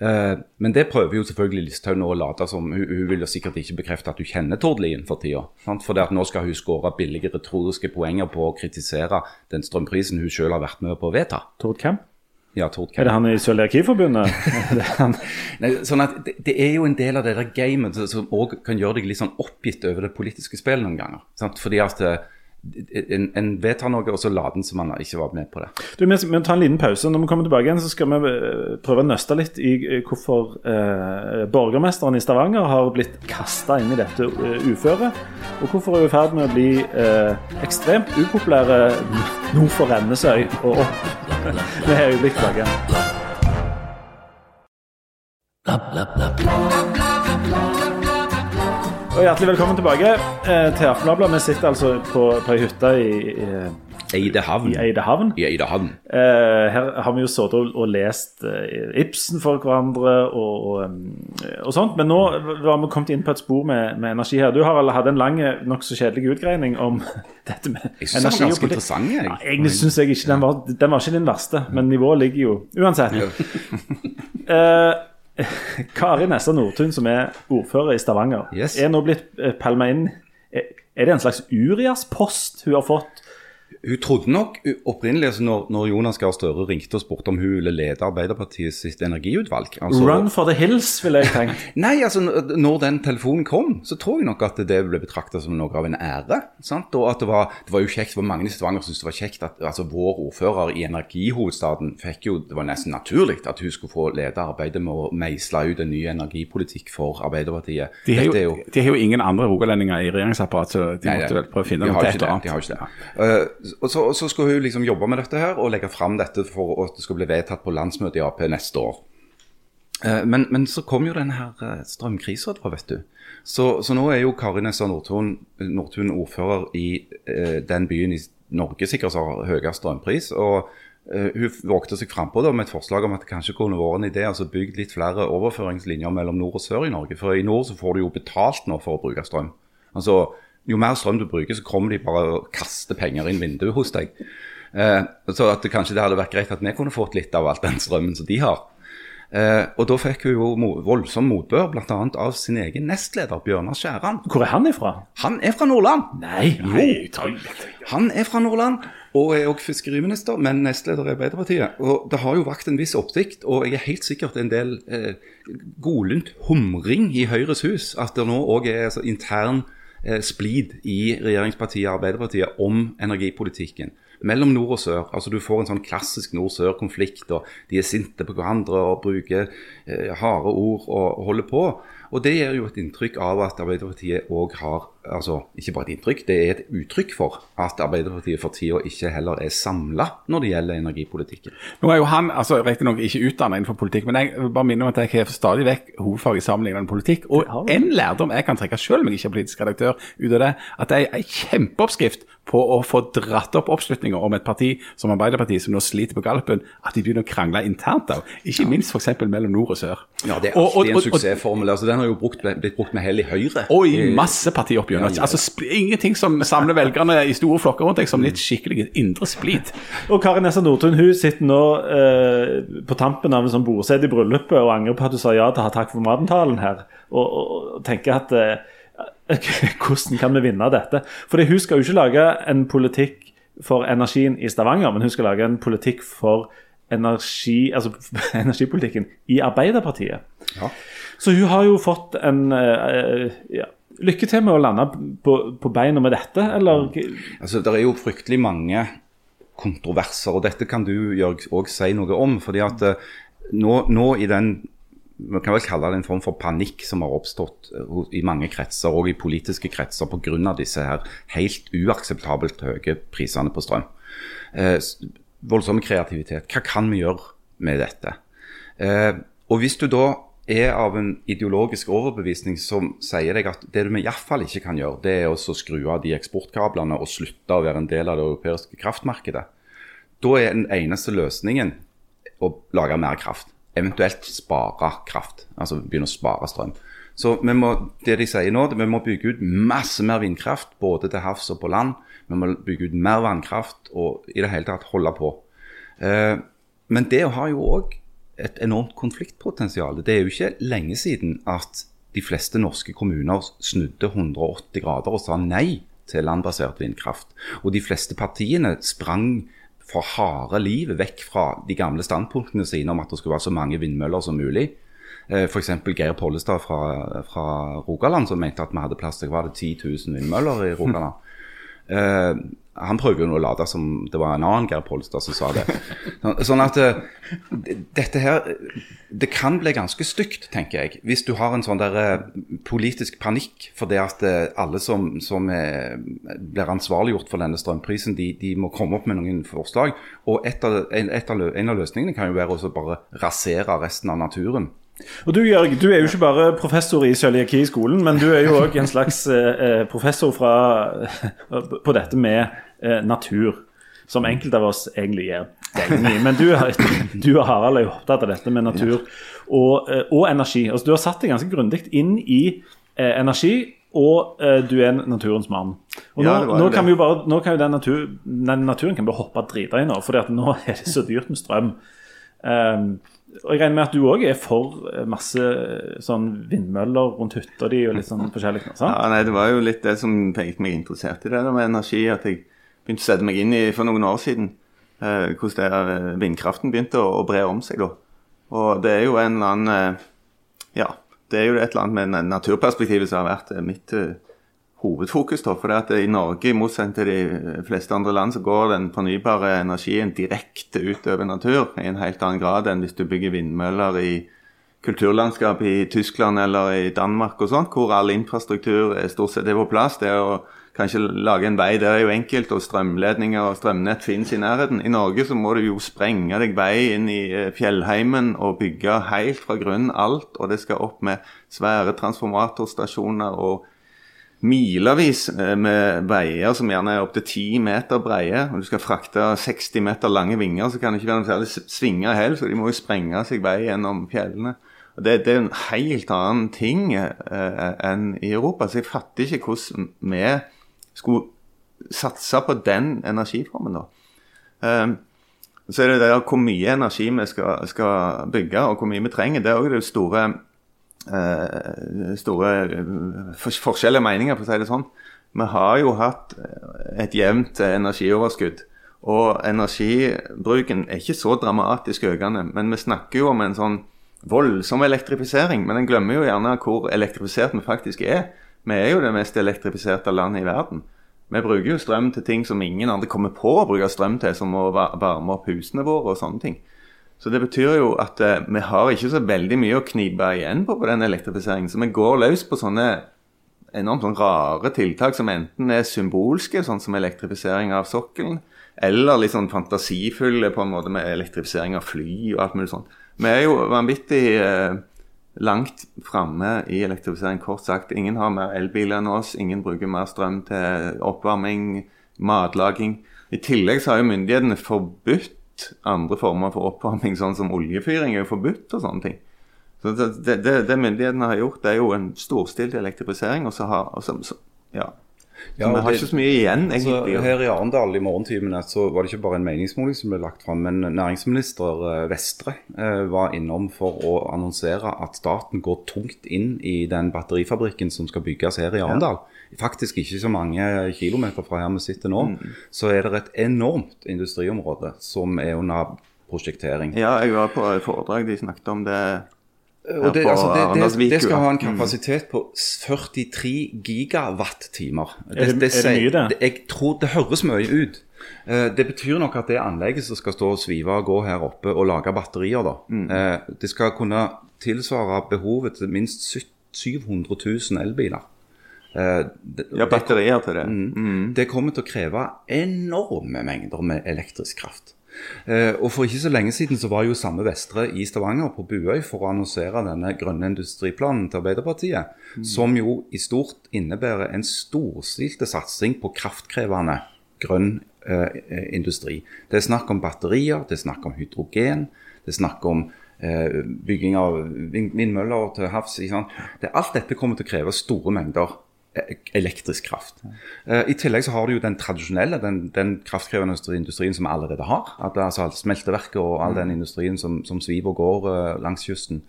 Eh, men det prøver jo selvfølgelig Listhaug nå å late som. Hun, hun vil jo sikkert ikke bekrefte at hun kjenner Tord Lien for tida. For nå skal hun skåre billige retoriske poenger på å kritisere den strømprisen hun selv har vært med på å vedta. Tord Kemp? Ja, Tord Er det han i Cøliakiforbundet? Det sånn at det, det er jo en del av det der gamet som- òg kan gjøre deg litt sånn oppgitt over det politiske spillet noen ganger. Sant? Fordi at eh, en, en vedtar noe, og så later en som man ikke var med på det. Du, vi vi tar en liten pause. Når vi kommer tilbake igjen, så skal vi eh, prøve å nøste litt i hvorfor eh, borgermesteren i Stavanger har blitt kasta inn i dette uh, uføret. Og hvorfor hun er i ferd med å bli eh, ekstremt upopulære nord for Rennesøy og opp. Vi er øyeblikk tilbake igjen. Og hjertelig velkommen tilbake eh, til Aftenbladet. Vi sitter altså på, på ei hytte i, i, Eidehavn. i Eidehavn. I Eidehavn. Eh, her har vi jo sittet og, og lest eh, Ibsen for hverandre og, og, og sånt. Men nå var vi kommet inn på et spor med, med energi her. Du Harald, hadde en lang, nokså kjedelig utgreining om dette med energi. Jeg synes den var ganske interessant, jeg. Ja, egentlig syns jeg ikke den var, den var ikke din verste, men nivået ligger jo uansett. Eh, Kari Nessa Nordtun, som er ordfører i Stavanger, Yes. er nå blitt uh, palma inn er det en slags Urias-post hun har fått? Hun trodde nok opprinnelig, altså når, når Jonas Gahr Støre ringte og spurte om hun ville lede Arbeiderpartiet sitt energiutvalg altså, Run for the hills, ville jeg tenkt. Nei, altså når den telefonen kom, så tror jeg nok at det ble betrakta som noe av en ære. Sant? Og at det var, det var jo kjekt, det var mange i Stavanger som syntes det var kjekt at altså, vår ordfører i energihovedstaden fikk jo Det var nesten naturlig at hun skulle få lede arbeidet med å meisle ut en ny energipolitikk for Arbeiderpartiet. De har, er jo, de har jo ingen andre rogalendinger i regjeringsapparatet, så de Nei, måtte vel prøve å finne noe til et ikke eller de har annet. ikke det. Eh, og, så, og så skal hun liksom jobbe med dette her og legge fram dette for at det skal bli vedtatt på landsmøtet i Ap neste år. Eh, men, men så kom jo denne her uh, strømkrisa da, vet du. Så, så nå er jo Kari Nessa Nordtun, Nordtun ordfører i eh, den byen i Norge sikkert som har høyest strømpris. og eh, hun vågte seg frampå med et forslag om at det kanskje kunne vært en idé altså bygd litt flere overføringslinjer mellom nord og sør i Norge. For i nord så får du jo betalt nå for å bruke strøm. Altså, Jo mer strøm du bruker, så kommer de bare og kaster penger inn vinduet hos deg. Eh, så at det kanskje det hadde vært greit at vi kunne fått litt av all den strømmen som de har. Eh, og da fikk hun jo voldsom motbør, bl.a. av sin egen nestleder Bjørnar Skjæran. Hvor er han ifra? Han er fra Nordland! Nei, Jo, han er fra Nordland og er også fiskeriminister, men nestleder i Arbeiderpartiet. Og Det har jo vakt en viss oppsikt, og jeg er helt sikkert en del eh, godlunt humring i Høyres hus at det nå òg er altså, intern splid i regjeringspartiet Arbeiderpartiet om energipolitikken. Mellom nord og sør. altså Du får en sånn klassisk nord-sør-konflikt, og de er sinte på hverandre og bruker eh, harde ord og holder på. Og Det gir jo et inntrykk av at Arbeiderpartiet òg har altså Ikke bare et inntrykk, det er et uttrykk for at Arbeiderpartiet for tida ikke heller er samla når det gjelder energipolitikken. Nå er jo han altså, riktignok ikke utdannet innenfor politikk, men jeg vil bare minne om at jeg har stadig vekk hovedfag i sammenlignende politikk. Og en lærdom jeg kan trekke selv om jeg ikke er politisk redaktør ut av det, at det er en kjempeoppskrift på å få dratt opp oppslutninger om et parti som Arbeiderpartiet, som nå sliter på gallupen, at de begynner å krangle internt. òg. Ikke minst f.eks. mellom nord og sør. Ja, Det er Og- og- alltid en og- og- suksessformel. altså Den har jo brukt, blitt brukt med hell i Høyre. Og i masse partier opp gjennom. Ja, ja, ja. Altså, ingenting som samler velgerne i store flokker rundt deg, som litt skikkelig indre splid. Og Kari Nessa Nordtun hun sitter nå eh, på tampen av en sånn bordsete i bryllupet og angrer på at du sa ja til å ha takk for maten-talen her, og, og, og tenker at eh, hvordan kan vi vinne dette? Fordi hun skal jo ikke lage en politikk for energien i Stavanger, men hun skal lage en politikk for energi, altså energipolitikken i Arbeiderpartiet. Ja. Så hun har jo fått en uh, ja, Lykke til med å lande på, på beina med dette, eller? Altså, Det er jo fryktelig mange kontroverser, og dette kan du òg si noe om. fordi at eh, nå, nå i den man kan vel kalle det en form for panikk som har oppstått eh, i mange kretser, og i politiske kretser, pga. disse her helt uakseptabelt høye prisene på strøm. Eh, voldsom kreativitet. Hva kan vi gjøre med dette? Eh, og hvis du da er av en ideologisk overbevisning som sier deg at det du iallfall ikke kan gjøre, det er å skru av de eksportkablene og slutte å være en del av det europeiske kraftmarkedet, da er den eneste løsningen å lage mer kraft. Eventuelt spare kraft. Altså begynne å spare strøm. Så vi må, det de sier nå, vi må bygge ut masse mer vindkraft, både til havs og på land. Vi må bygge ut mer vannkraft og i det hele tatt holde på. Eh, men det har jo òg et enormt konfliktpotensial. Det er jo ikke lenge siden at de fleste norske kommuner snudde 180 grader og sa nei til landbasert vindkraft. Og de fleste partiene sprang for harde livet vekk fra de gamle standpunktene sine om at det skulle være så mange vindmøller som mulig. F.eks. Geir Pollestad fra, fra Rogaland som mente at vi hadde plass til var det 10 000 vindmøller i Rogaland. Eh, han prøver jo nå å late som det var en annen Geir Pollestad som sa det. Sånn at eh, dette her Det kan bli ganske stygt, tenker jeg, hvis du har en sånn der eh, politisk panikk fordi at eh, alle som, som er, blir ansvarliggjort for denne strømprisen, de, de må komme opp med noen forslag. Og et av, en, et av, en av løsningene kan jo være å bare rasere resten av naturen. Og du Jørg, du er jo ikke bare professor i cøliaki i skolen, men du er jo òg en slags professor fra, på dette med eh, natur. Som enkelte av oss egentlig gjør i. Men du, du og Harald er jo opptatt av dette med natur og, eh, og energi. Altså, du har satt deg ganske grundig inn i eh, energi, og eh, du er naturens mann. Og nå, Ja, nå kan det. vi jo bare, nå kan jo den, natur, den naturen kan bare hoppe drita i nå, for nå er det så dyrt med strøm. Um, og jeg regner med at du òg er for eh, masse sånn vindmøller rundt hytta di og litt sånn forskjellig. sant? Ja, nei, Det var jo litt det som pekte meg interessert i det med energi. At jeg begynte å sette meg inn i for noen år siden eh, hvordan det eh, vindkraften begynte å, å bre om seg. da. Og det er jo en eller annen eh, Ja, det er jo et eller annet med na- naturperspektivet som har vært eh, mitt hovedfokus. da, for det at I Norge, i motsetning til de fleste andre land, så går den fornybare energien direkte utover natur i en helt annen grad enn hvis du bygger vindmøller i kulturlandskap i Tyskland eller i Danmark og sånt, hvor all infrastruktur er stort sett er på plass. Det å kanskje lage en vei der er jo enkelt, og strømledninger og strømnett finnes i nærheten. I Norge så må du jo sprenge deg vei inn i eh, fjellheimen og bygge helt fra grunnen alt, og det skal opp med svære transformatorstasjoner og milevis eh, med veier som gjerne er opptil ti meter breie. og Du skal frakte 60 meter lange vinger, så kan det ikke være noe særlig svinger heller, så de må jo sprenge seg vei gjennom fjellene. Og det, det er en helt annen ting eh, enn i Europa. Så jeg fatter ikke hvordan vi skulle satse på den energiformen, da. Eh, så er det det hvor mye energi vi skal, skal bygge, og hvor mye vi trenger. Det er òg det store eh, store eh, for, forskjellige meninger, for å si det sånn. Vi har jo hatt eh, et jevnt eh, energioverskudd. Og energibruken er ikke så dramatisk økende. Men vi snakker jo om en sånn voldsom elektrifisering. Men en glemmer jo gjerne hvor elektrifisert vi faktisk er. Vi er jo det mest elektrifiserte landet i verden. Vi bruker jo strøm til ting som ingen andre kommer på å bruke strøm til, som å varme opp husene våre og sånne ting. Så det betyr jo at eh, vi har ikke så veldig mye å knipe igjen på på den elektrifiseringen. Så vi går løs på sånne enormt sånn rare tiltak som enten er symbolske, sånn som elektrifisering av sokkelen, eller litt sånn fantasifulle på en måte med elektrifisering av fly og alt mulig sånt. Vi er jo vanvittig eh, langt framme i elektrifisering, kort sagt. Ingen har mer elbiler enn oss, ingen bruker mer strøm til oppvarming, matlaging. I tillegg så har jo myndighetene forbudt andre former for oppvarming, sånn som oljefyring er jo forbudt og sånne ting. Så det, det, det, myndighetene har gjort, det er jo en storstilt elektrifisering. Og så har og så, ja. Så Ja, vi har det- ikke så mye igjen, egentlig. her i Arendal i morgentimene så var det ikke bare en meningsmåling som ble lagt fram, men næringsminister eh, Vestre eh, var innom for å annonsere at staten går tungt inn i den batterifabrikken som skal bygges her i Arendal. Faktisk ikke så mange kilometer fra her vi sitter nå, Mm. så er det et enormt industriområde som er under prosjektering. Ja, jeg var på foredrag de snakket om det. Og det, altså, det, det, det skal ha en kapasitet på 43 gigawattimer. Er det- er det mye, det? Jeg tror det høres mye ut. Eh, Det betyr nok at det anlegget som skal stå og svive og gå her oppe og lage batterier, da, Mm. eh, det skal kunne tilsvare behovet til minst 700 000 elbiler. Eh, Ja, batterier til det. Mm. Det kommer til å kreve enorme mengder med elektrisk kraft. Eh, og For ikke så lenge siden så var jo samme Vestre i Stavanger på Buøy for å annonsere denne grønne industriplanen til Arbeiderpartiet, som jo i stort innebærer en storstilte satsing på kraftkrevende grønn eh, eh, industri. Det er snakk om batterier, det er snakk om hydrogen, det er snakk om eh, bygging av vindmøller til havs. alt dette kommer til å kreve store mengder elektrisk kraft. Eh, I tillegg så har du jo den tradisjonelle, den, den kraftkrevende industrien som vi allerede har. At det, altså Smelteverket og all den industrien som, som sviver og går eh, langs kysten.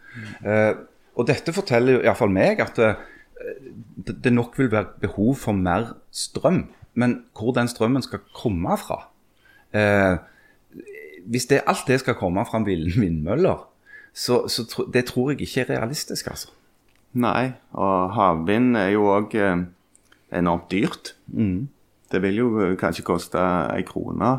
Eh, og dette forteller iallfall meg at det, det nok vil være behov for mer strøm. Men hvor den strømmen skal komme fra eh, Hvis det, alt det skal komme fra vind- vindmøller, så, så tro, det tror jeg ikke er realistisk, altså. Nei, og havvind er jo òg eh, enormt dyrt. Mm. Det vil jo eh, kanskje koste ei krone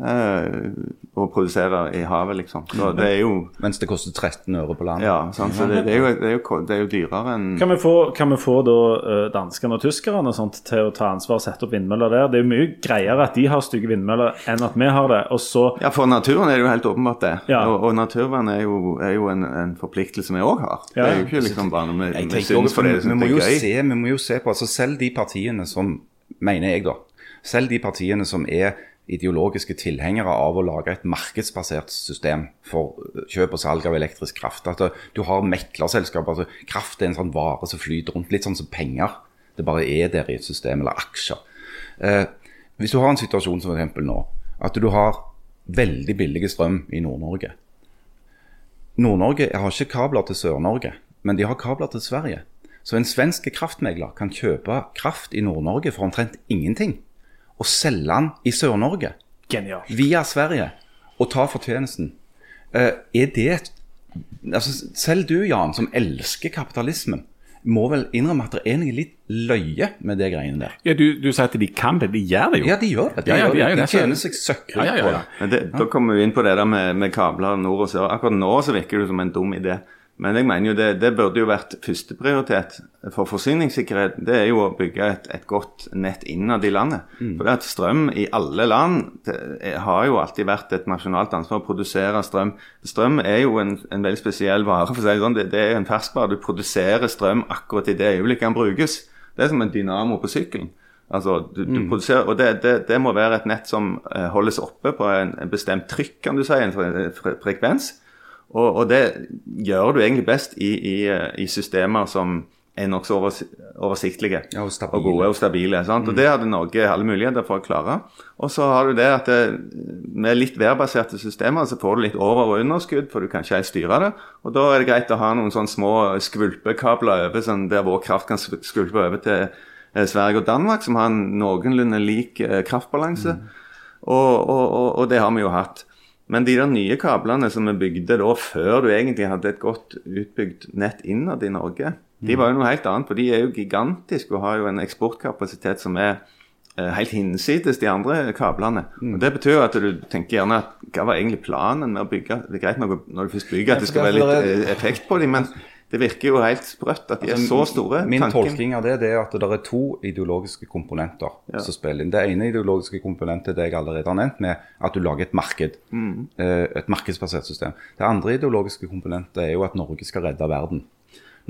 å produsere i havet, liksom. Så det er jo Mens det koster 13 øre på land. Ja, sant? så det, det, er jo, det, er jo, det er jo dyrere enn Kan vi få, kan vi få da eh, danskene og tyskerne sånt til å ta ansvar og sette opp vindmøller der? Det er jo mye greiere at de har stygge vindmøller enn at vi har det. Og så Ja, for naturen er det jo helt åpenbart det. Ja. Og, og naturvern er jo, er jo en, en forpliktelse vi òg har. Ja. Det er jo ikke liksom bare noe vi, vi syns også, fordi vi, det vi, må er jo gøy. se, vi må jo se på altså Selv de partiene som mener jeg da, selv de partiene som er ideologiske tilhengere av å lage et markedsbasert system for kjøp og salg av elektrisk kraft. At du har meklerselskaper. altså Kraft er en sånn vare som flyter rundt, litt sånn som penger. Det bare er der i et system, eller aksjer. Eh, hvis du har en situasjon som f.eks. nå, at du har veldig billig strøm i Nord-Norge. Nord-Norge har ikke kabler til Sør-Norge, men de har kabler til Sverige. Så en svensk kraftmegler kan kjøpe kraft i Nord-Norge for omtrent ingenting, og selge den i Sør-Norge genialt. via Sverige og ta fortjenesten. Uh, er det et altså, Selv du, Jan, som elsker kapitalismen, må vel innrømme at det er noe litt løye med det greiene der. Ja, du, du sier at de kan det, de gjør det jo. Ja, de gjør det. De, Ja, ja, de det. de tjener seg søkkrike Ja, ja, ja, på det. Men det, Da kommer vi inn på det der med, med kabler nord og sør. Akkurat nå så virker det som en dum idé. Men jeg mener jo det, det burde jo vært førsteprioritet for forsyningssikkerhet. Det er jo å bygge et, et godt nett innad i landet. For det at strøm i alle land det har jo alltid vært et nasjonalt ansvar å produsere strøm. Strøm er jo en, en veldig spesiell vare. for å si Det sånn. Det, det er en ferskvare. Du produserer strøm akkurat i det øyeblikket den brukes. Det er som en dynamo på sykkelen. Altså, du, du produserer, og det, det, det må være et nett som eh, holdes oppe på en, en bestemt trykk, kan du si, en fre, fre, frekvens. Og, og det gjør du egentlig best i, i, eh, i systemer som er nokså overs, oversiktlige Ja, og og gode og stabile. Sant? Og Det hadde Norge alle muligheter for å klare. Og så har du det at det, med litt værbaserte systemer så får du litt over- og underskudd, for du kan ikke helt styre det. Og da er det greit å ha noen sånne små skvulpekabler over, sånn der vår kraft kan skvulpe over til eh, Sverige og Danmark, som har en noenlunde lik eh, kraftbalanse. Og, og, og, og det har vi jo hatt. Men de der nye kablene som vi bygde da, før du egentlig hadde et godt utbygd nett innad i Norge, de var jo noe helt annet. For de er jo gigantiske og har jo en eksportkapasitet som er eh, helt hinsides de andre kablene. Og Det betyr jo at du tenker gjerne at hva var egentlig planen med å bygge Det er greit nok når du først bygger at det skal være litt eh, effekt på dem, men det virker jo helt sprøtt at de er så store. Min Tanken- tolking av det, det er at det er to ideologiske komponenter som spiller inn. Det ene ideologiske komponentet det jeg allerede har nevnt, med at du lager et marked. Mm. Et markedsbasert system. Det andre ideologiske komponentet er jo at Norge skal redde verden.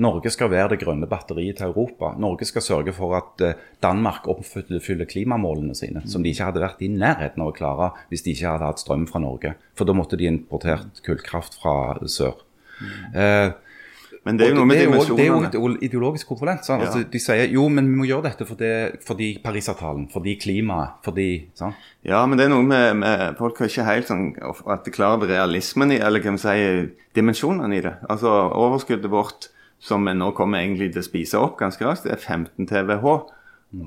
Norge skal være det grønne batteriet til Europa. Norge skal sørge for at eh, Danmark oppfyller klimamålene sine, som de ikke hadde vært i nærheten av å klare hvis de ikke hadde hatt strøm fra Norge. For da måtte de importert kullkraft fra sør. Eh, Men det er jo noe med er også- Det er jo et ideologisk komponent. Sant? Ja. Altså, de sier jo, men vi må gjøre dette fordi, fordi Parisavtalen, fordi klimaet, fordi sant? Ja, men det er noe med, med Folk har ikke helt sånn at de klarer realismen i, eller hva vi sier, dimensjonene i det. Altså overskuddet vårt som nå kommer egentlig til å spise opp ganske raskt, det er 15 TWh.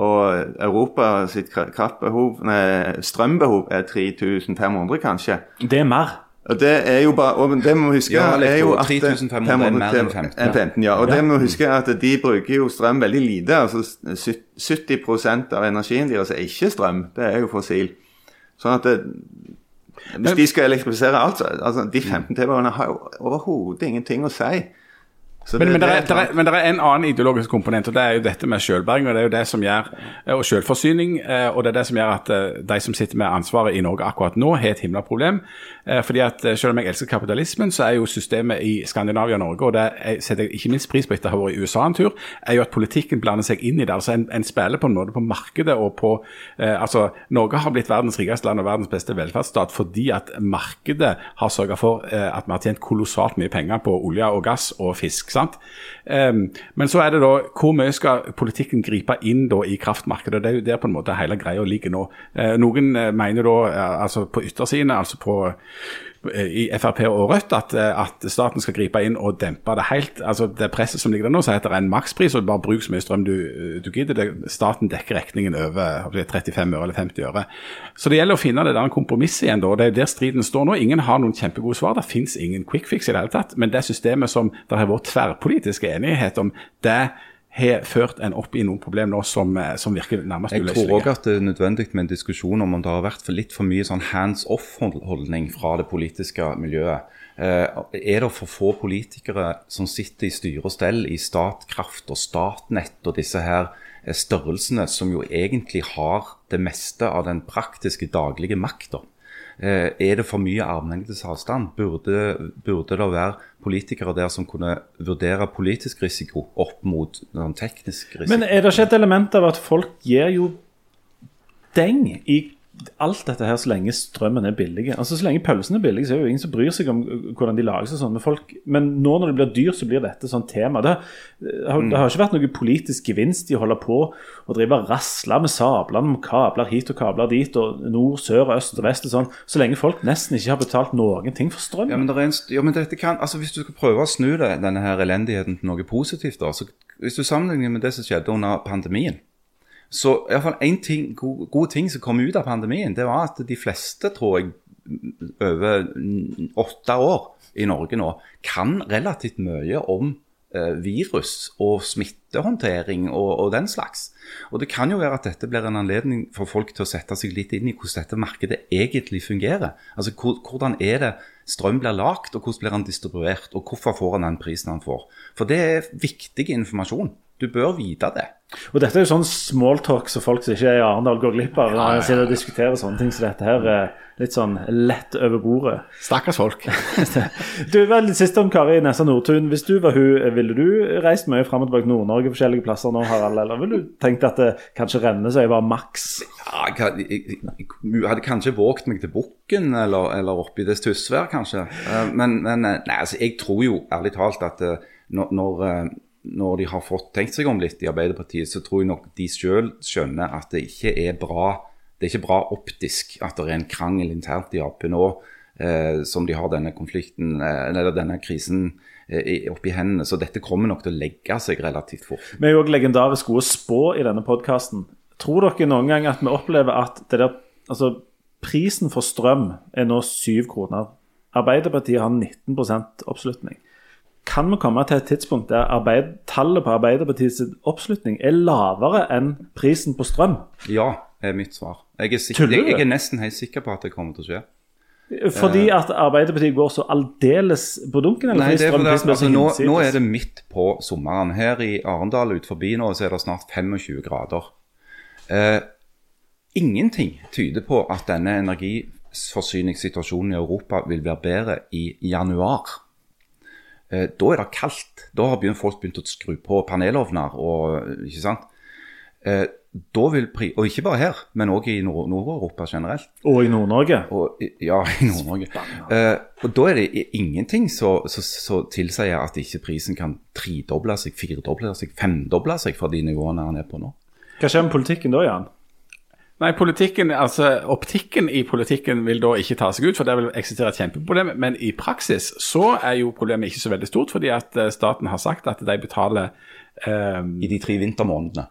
Og Europa sitt kraftbehov, nei, strømbehov er 3500 kanskje. Det er mer. Det er jo bare, og det må huske Ja, er jo at 3500 er mer enn 15, ja. 15 ja. Og det må huske at de bruker jo strøm veldig lite. altså 70% av energien deres er ikke strøm, det er jo fossil. Sånn at det, hvis de skal elektrifisere alt, så altså de 15 TWh har jo overhodet ingenting å si. Så Men, men, det er, det er, men det er en annen ideologisk komponent, og det er jo dette med selvberging. Og det er jo det som gjør, og selvforsyning, eh, og det er det som gjør at eh, de som sitter med ansvaret i Norge akkurat nå, har et himla problem. Eh, Fordi at eh, Selv om jeg elsker kapitalismen, så er jo systemet i Skandinavia og Norge, og det er- setter jeg ikke minst pris på etter å ha vært i USA en tur, er jo at politikken blander seg inn i det. altså En, en spiller på en måte på markedet og på eh, altså Norge har blitt verdens rikeste land og verdens beste velferdsstat fordi at markedet har sørga for eh, at vi har tjent kolossalt mye penger på olje og gass og fisk. sant? Em, men så er det da hvor mye skal politikken gripe inn da i kraftmarkedet? Det er jo der på en måte hele greia ligger nå. Uh, noen eh, mener da, eh, altså på yttersidene, altså på i Frp og Rødt at, at staten skal gripe inn og dempe det helt. altså Det presset som ligger der nå, sier at det er en makspris, og bare bruk så mye strøm du, du gidder. Det, staten dekker regningen over hva blir det, 35 øre eller 50 øre. Så det gjelder å finne det der kompromisset igjen. da, Det er der striden står nå. Ingen har noen kjempegode svar. Det fins ingen quick fix i det hele tatt. Men det systemet som det har vært tverrpolitisk enighet om, det har ført en opp i noen problemer nå som, eh, som virker nærmest Jeg tror også òg at det er nødvendig med en diskusjon om om det har vært for litt for mye sånn hands off-holdning fra det politiske miljøet. Eh, er det for få politikere som sitter i styre og stell i Statkraft og Statnett og disse her eh, størrelsene, som jo egentlig har det meste av den praktiske daglige makta? Eh, er det for mye armlengdes avstand? Burde, burde det være politikere der som kunne vurdere politisk risiko opp mot teknisk risiko? Men er det ikke et element av at folk gir jo deng i alt dette her så lenge strømmen er billig? Altså Så lenge pølsen er billig, så er det jo ingen som bryr seg om hvordan de lages og sånn. Men, folk, men nå når det blir dyrt, så blir dette sånn tema. Det, har, det har ikke vært noe politisk gevinst i å holde på og drive og rasle med sablene om kabler hit og kabler dit, og nord, sør, øst og vest og sånn, så lenge folk nesten ikke har betalt noen ting for strøm. Ja, men, det er en, ja, men dette kan, altså Hvis du skal prøve å snu det, denne her elendigheten til noe positivt, da, så hvis du sammenligner med det som skjedde under pandemien Så iallfall én ting, god, god ting som kom ut av pandemien, det var at de fleste, tror jeg, over åtte år i Norge nå, kan relativt mye om eh, virus og smittehåndtering og, og den slags. Og det kan jo være at dette blir en anledning for folk til å sette seg litt inn i hvordan dette markedet egentlig fungerer. Altså hvor- hvordan er det strøm blir lagt, og hvordan blir den distribuert, og hvorfor får han den prisen han får. For det er viktig informasjon. Du bør vite det. Og dette er jo sånn smalltalk som folk som ikke er i Arendal går glipp av. når de sitter og diskuterer sånne ting som dette her. er Litt sånn lett over bordet. Stakkars folk. Du, vel, siste om Kari Nessa Nordtun. Hvis du var hun, ville du reist mye fram og tilbake til Nord-Norge forskjellige plasser nå, Harald? Eller ville du tenkt at det kanskje Rennesøy var maks? Ja, jeg, jeg, jeg, jeg hadde kanskje våget meg til Bukken eller, eller oppi det Tysvær, kanskje. Eh, Men, men eh, nei, altså, jeg tror jo ærlig talt at eh, når, når, når de har fått tenkt seg om litt i Arbeiderpartiet, så tror jeg nok de sjøl skjønner at det ikke er bra det er ikke bra optisk at det er en krangel internt i Ap nå, eh, som de har denne konflikten, eh, eller denne krisen eh, oppi hendene. Så dette kommer nok til å legge seg relativt fort. Vi er jo også legendarisk gode spå i denne podkasten. Tror dere noen gang at vi opplever at der, altså, prisen for strøm er nå syv kroner? Arbeiderpartiet har 19% oppslutning. Kan vi komme til et tidspunkt der arbeid, tallet på Arbeiderpartiets oppslutning er lavere enn prisen på strøm? Ja, er mitt svar. Jeg er, sikker, jeg, jeg er nesten helt sikker på at det kommer til å skje. Fordi at Arbeiderpartiet går så aldeles på dunken? Eller Nei, det er fordi, så altså, nå, nå er det midt på sommeren. Her i Arendal ut forbi nå så er det snart 25 grader. Eh, ingenting tyder på at denne energiforsyningssituasjonen i Europa vil være bedre i januar. Eh, da er det kaldt. Da har folk begynt å skru på panelovner. Og, ikke sant? Eh, da vil pri og ikke bare her, men òg i Nord- Nord-Europa generelt. Og i Nord-Norge? Ja, i Nord-Norge. Eh, og da er det ingenting som tilsier at ikke prisen kan tredoble seg, firedoble seg, femdoble seg fra de nivåene han er på nå. Hva skjer med politikken da, Jan? Nei, politikken, altså Optikken i politikken vil da ikke ta seg ut, for der vil eksistere et kjempeproblem. Men i praksis så er jo problemet ikke så veldig stort, fordi at eh, staten har sagt at de betaler um, I de tre vintermånedene.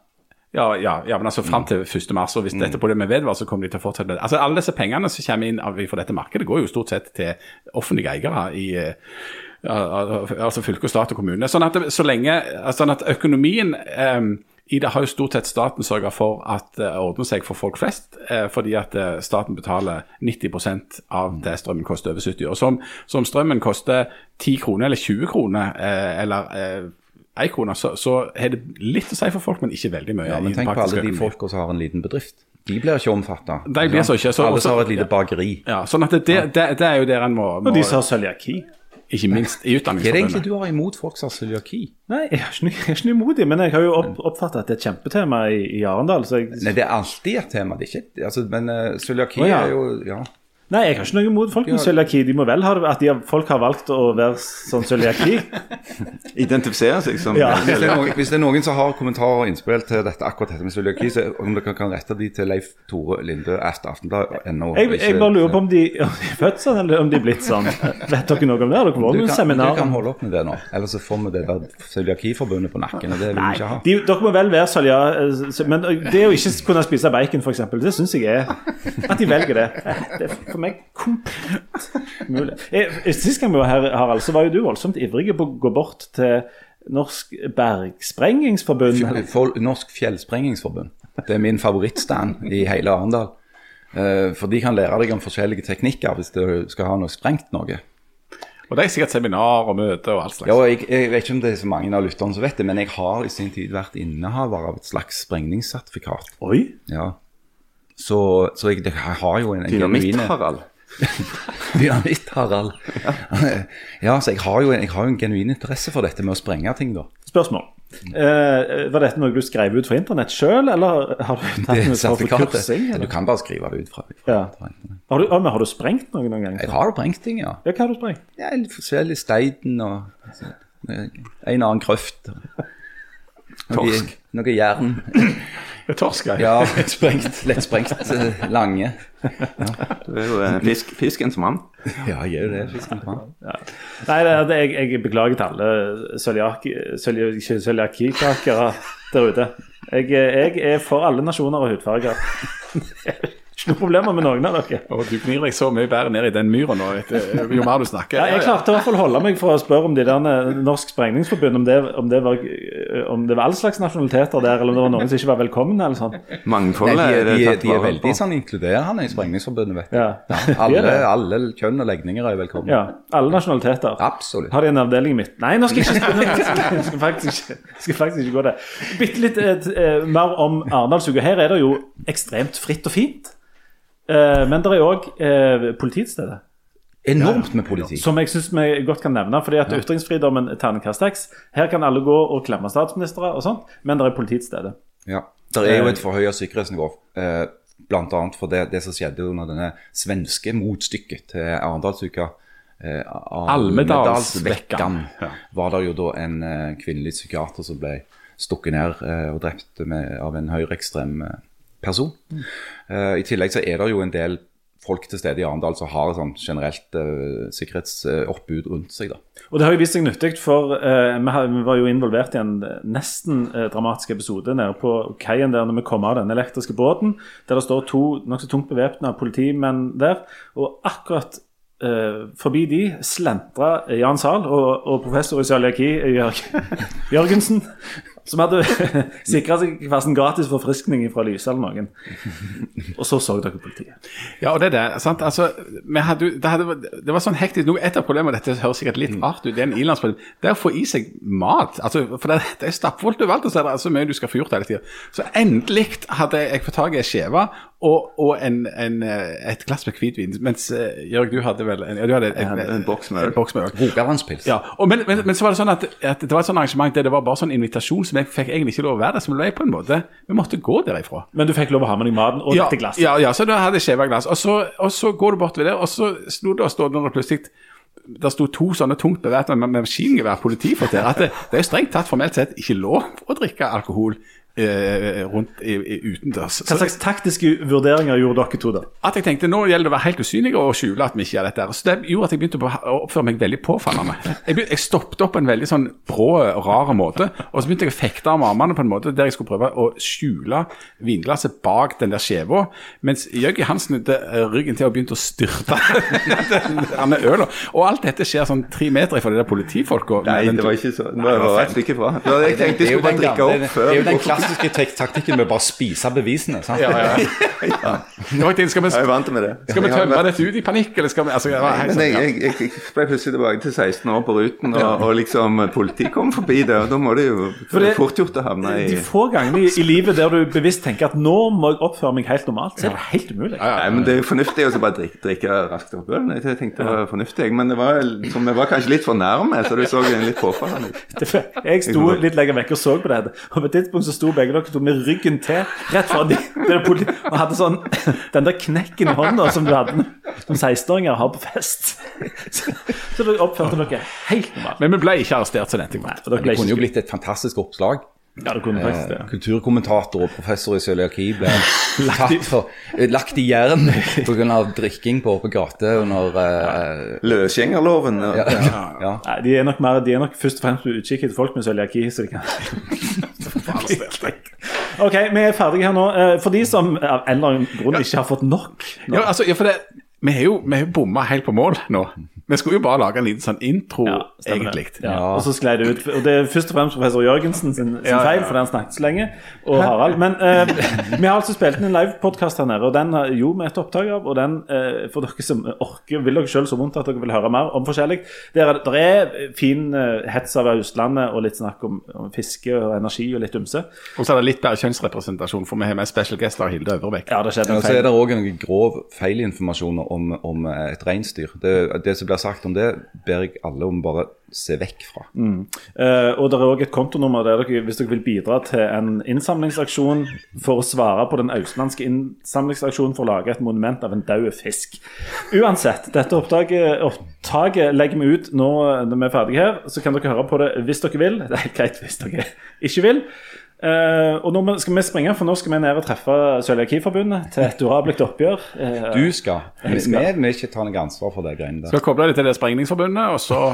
ja, ja, ja, men altså fram til 1. mars. Og hvis dette problemet vedvarer, så kommer de til å fortsette med det. Altså Alle disse pengene som kommer inn fra dette markedet, går jo stort sett til offentlige eiere i eh, altså fylke, stat og kommune. Sånn at, så lenge, sånn at økonomien eh, i det har jo stort sett staten sørga for at det ordner seg for folk flest, eh, fordi at eh, staten betaler 90% av det strømmen koster over 70 år. Så om, strømmen koster 10 kroner eller 20 kroner eh, eller ei 1 krone, så, så har det litt å si for folk, men ikke veldig mye. Ja, men tenk på alle de folka som har en liten bedrift. De blir ikke omfatta. De blir så ikke, så- Alle som har et lite bakeri. Ja, sånn at det, det, det, det er jo der en må, må Og de som har cøliaki? Ikke minst i Hva er det egentlig du har imot folk som har cøliaki? Nei, jeg er ikke jeg er ikke noe imot dem, men jeg har jo opp, oppfattet at det er et kjempetema i, i Arendal. Så jeg, Nei, det er alltid et tema. Det er ikke, altså, men uh, cøliaki Å, ja. er jo ja. Nei, jeg har ikke noe imot folk med cøliaki. De må vel ha det, at de har, folk har valgt å være sånn cøliaki. Identifisere seg som Ja. Hvis det, noen, hvis det er noen som har kommentarer og innspill til dette, akkurat dette med cøliaki, så om dere kan rette de til Leif Tore Linde at aftenblad.no. Jeg, jeg bare lurer på om de, om de er født sånn, eller om de er blitt sånn. Vet dere noe om det? Har dere vært på seminar? du kan holde opp med det nå, ellers så får vi det der cøliakiforbundet på nakken. og Det vil vi ikke ha. de, dere må vel være cølja, men det å ikke kunne spise bacon, f.eks., det syns jeg er At de velger det. Det for meg komplett mulig. Jeg- Sist gang vi var her, Harald, så var jo du voldsomt ivrig på å gå bort til Norsk Bergsprengingsforbund. Norsk Fjellsprengingsforbund. Det er min favorittstand i hele Arendal. Eh, for de kan lære deg om forskjellige teknikker hvis du skal ha noe sprengt noe. Og det er sikkert seminar og møter og alt slags. Ja, og jeg, jeg vet ikke om det er så mange av lytterne som vet det, men jeg har i sin tid vært innehaver av et slags sprengningssertifikat. Oi! Ja. Så, så jeg, jeg har jo en, en Dynamitt-Harald. Dynamitt-Harald. ja, så jeg har, jo en, jeg har jo en genuin interesse for dette med å sprenge ting, da. Spørsmål. Eh, var dette noe du skrev ut fra internett sjøl, eller har du tatt Det noe for kursing? Eller? Du kan bare skrive det ut fra. Ja. Har, du, men har du sprengt noe noen gang? Jeg har sprengt ting, ja. Ja, hva har du sprengt? ja litt forskjellig stein og en annen krøft. Noe, Torsk. noe jern. Torsk, ja. Ja, sprengt, lett sprengt eh, lange. Du er jo eh, fisk, fiskens mann. Ja, jeg er jo det. Fisken mann. Ja. Nei, det, det, jeg, jeg beklager til alle cøliaki- cøliakikakere der ute. Jeg, jeg er for alle nasjoner og hudfarger. Ikke noe problemer med noen av dere. Og du gnir deg så mye bedre ned i den myra nå, vet du, jo mer du snakker. Ja, jeg klarte i hvert fall å holde meg for å spørre om de der Norsk Sprengningsforbund, om det, om det, var, om det var all slags nasjonaliteter der, eller om det var noen som ikke var velkomne, eller sånn. Nei, Mangfoldet de, er de, de er veldig sånn inkluderende i Sprengningsforbundet, vet du. Ja. Alle, De er alle kjønn og legninger er velkomne. ja. Alle nasjonaliteter. Absolutt. Har de en avdeling i midten? Nei, nå skal jeg ikke spille Jeg skal faktisk, skal faktisk ikke gå det. Bitte litt eh, eh, mer om Arendalsuka. Her er det jo ekstremt fritt og fint. Eh, men det er òg eh, politistedet. Enormt med politi. Som jeg syns vi godt kan nevne. fordi at ytringsfridommen er terningkast seks. Her kan alle gå og klemme statsministre og sånt, men det er steder. Ja. Det er jo et forhøya sikkerhetsnivå. Eh, annet for det, det som skjedde under denne svenske motstykket til Arendalsuka. Eh, Almedalsvekkan. Almedalsvekkan var det jo da en eh, kvinnelig psykiater som ble stukket ned eh, og drept med, av en høyreekstrem eh, person. Eh, I tillegg så er det jo en del folk til stede i Arendal som har sånn generelt uh, sikkerhetsoppbud rundt seg. da. Og det har jo vist seg nyttig, for uh, vi, var jo involvert i en eh, nesten uh, dramatisk episode nede på kaien der når vi kom av den elektriske båten, der det står to nokså tungt bevæpna politimenn der. Og akkurat eh, forbi de slentra Jan Zahl og, og professor i cøliaki Jørg, Jørgensen. Som hadde sikra seg hver gratis forfriskning fra Lyse eller noen. Og så så dere politiet. Ja, og det er det. sant? Altså, hadde, det, hadde, det var sånn hektisk noe. Et av problemene, dette høres sikkert litt rart ut, det er en ilandsproblem, det er å få i seg mat. altså, For det, det er stappfullt overalt, og så er det så mye du skal få gjort hele tida. Så endelig hadde jeg fått tak i ei skive og, og en, en, eh, et glass med hvitvin. Mens eh, Jørg, du hadde vel en, ja, du hadde en, hadde en. En boks med øl. Rogalandspils. Ja, men, men, men så var det sånn at, at det var et sånt arrangement der det var bare sånn invitasjon, som jeg fikk egentlig ikke lov å være der, som ble på en måte. Vi måtte gå derifra. Men du fikk lov å ha med deg maten og Ja, dette glasset. ja, ja, så da hadde jeg skjeva glass. Og så, og så går du bortover der, og så sto det og stod det plutselig der sto to sånne tungt bevæpna med med maskingevær politifolk der. At det, det er strengt tatt formelt sett ikke lov å drikke alkohol rundt i, i, utendørs. Hva slags taktiske vurderinger gjorde dere to da? At jeg tenkte nå gjelder det å være helt usynlig og skjule at vi ikke gjør dette. Så det gjorde at jeg begynte å oppføre meg veldig påfallende. Jeg, begynte, jeg stoppet opp på en veldig sånn brå, rar måte, og så begynte jeg å fekte med armene på en måte der jeg skulle prøve å skjule vinglasset bak den der skjeva, mens Jøggi han snudde eh, ryggen til og begynte å styrte den der øla. Og alt dette skjer sånn tre meter ifra de der politifolka. Nei, det var ikke så Det var et stykke fra. Ja, Jeg tenkte jeg skulle bare drikke opp før klassiske tek taktikken med å bare spise bevisene. sant? Ja, ja. ja. tenkte, Skal vi, Jeg er vant med det. skal vi tømme vært- dette ut i panikk, eller skal vi altså, jeg var Men sånn, jeg, ja. jeg, jeg, jeg ble plutselig tilbake til 16 år på ruten, og, og liksom politiet kom forbi det, og da må det jo For det- fort gjort å havne i De få gangene i, i livet der du bevisst tenker at nå må jeg oppføre meg helt normalt, så er det helt umulig. Nei, men Det er jo fornuftig å så bare drikke, drikke raskt opp ølen. Jeg tenkte det var fornuftig, men det var, liksom, jeg var kanskje litt for nærme, så du så litt påfallende ut. Det- Jeg sto litt lenger vekk og så på det, og på et tidspunkt så sto begge dere to med ryggen til rett fra de, og hadde sånn den der knekken i hånda som du hadde som 16-åringer har på fest. Så, så dere oppførte dere helt normalt. Men vi ble ikke arrestert, så den ble Det kunne jo blitt et fantastisk oppslag. Ja, det kunne faktisk det. Kulturkommentator og professor i cøliaki ble tatt for, eh, lagt i jern pga. drikking på åpen gate under uh, Løsgjengerloven. ja, ja. Nei, de er nok, mer, de er nok først og fremst på utkikk etter folk med cøliaki. Så de kan OK, vi er ferdige her nå. Eh, For de som av en eller annen grunn ikke har fått nok nå. Ja, altså, ja, for det, vi har jo, vi har bomma helt på mål nå. Vi skulle jo bare lage en liten sånn intro, Ja, egentlig. Ja. Og så sklei det ut. Og det er først og fremst professor Jørgensen sin, sin feil, fordi han snakket så lenge. Og Harald. Men eh, vi har altså spilt inn en livepodkast her nede, og den har jo vi et opptak av. Og den, eh, for dere som orker, vil dere sjøl så vondt at dere vil høre mer om forskjellig. Der er, der er fin eh, hets av Østlandet og litt snakk om, om fiske og energi og litt ymse. Og så er det litt bedre kjønnsrepresentasjon, for vi har med special guest av Hilde Øvrebekk. Ja, det skjedde Ja, en så er feil. det òg en grov feilinformasjon om, om eh, et reinsdyr. Det, det som blir sagt om det, ber jeg alle om bare se vekk fra. Eh, og det er òg et kontonummer der dere, hvis dere vil bidra til en innsamlingsaksjon for å svare på den austlandske innsamlingsaksjonen for å lage et monument av en død fisk. Uansett, dette opptaket, opptaket legger vi ut nå når vi er ferdige her. Så kan dere høre på det hvis dere vil. Det er helt greit hvis dere ikke vil. Eh, og nå skal vi springe, for nå skal vi ned og treffe Cøliakiforbundet til et durabelt oppgjør. Uh, Du skal. Vi skal. vi vil ikke ta noe ansvar for det greiene der. Skal koble det til det Sprengningsforbundet, og så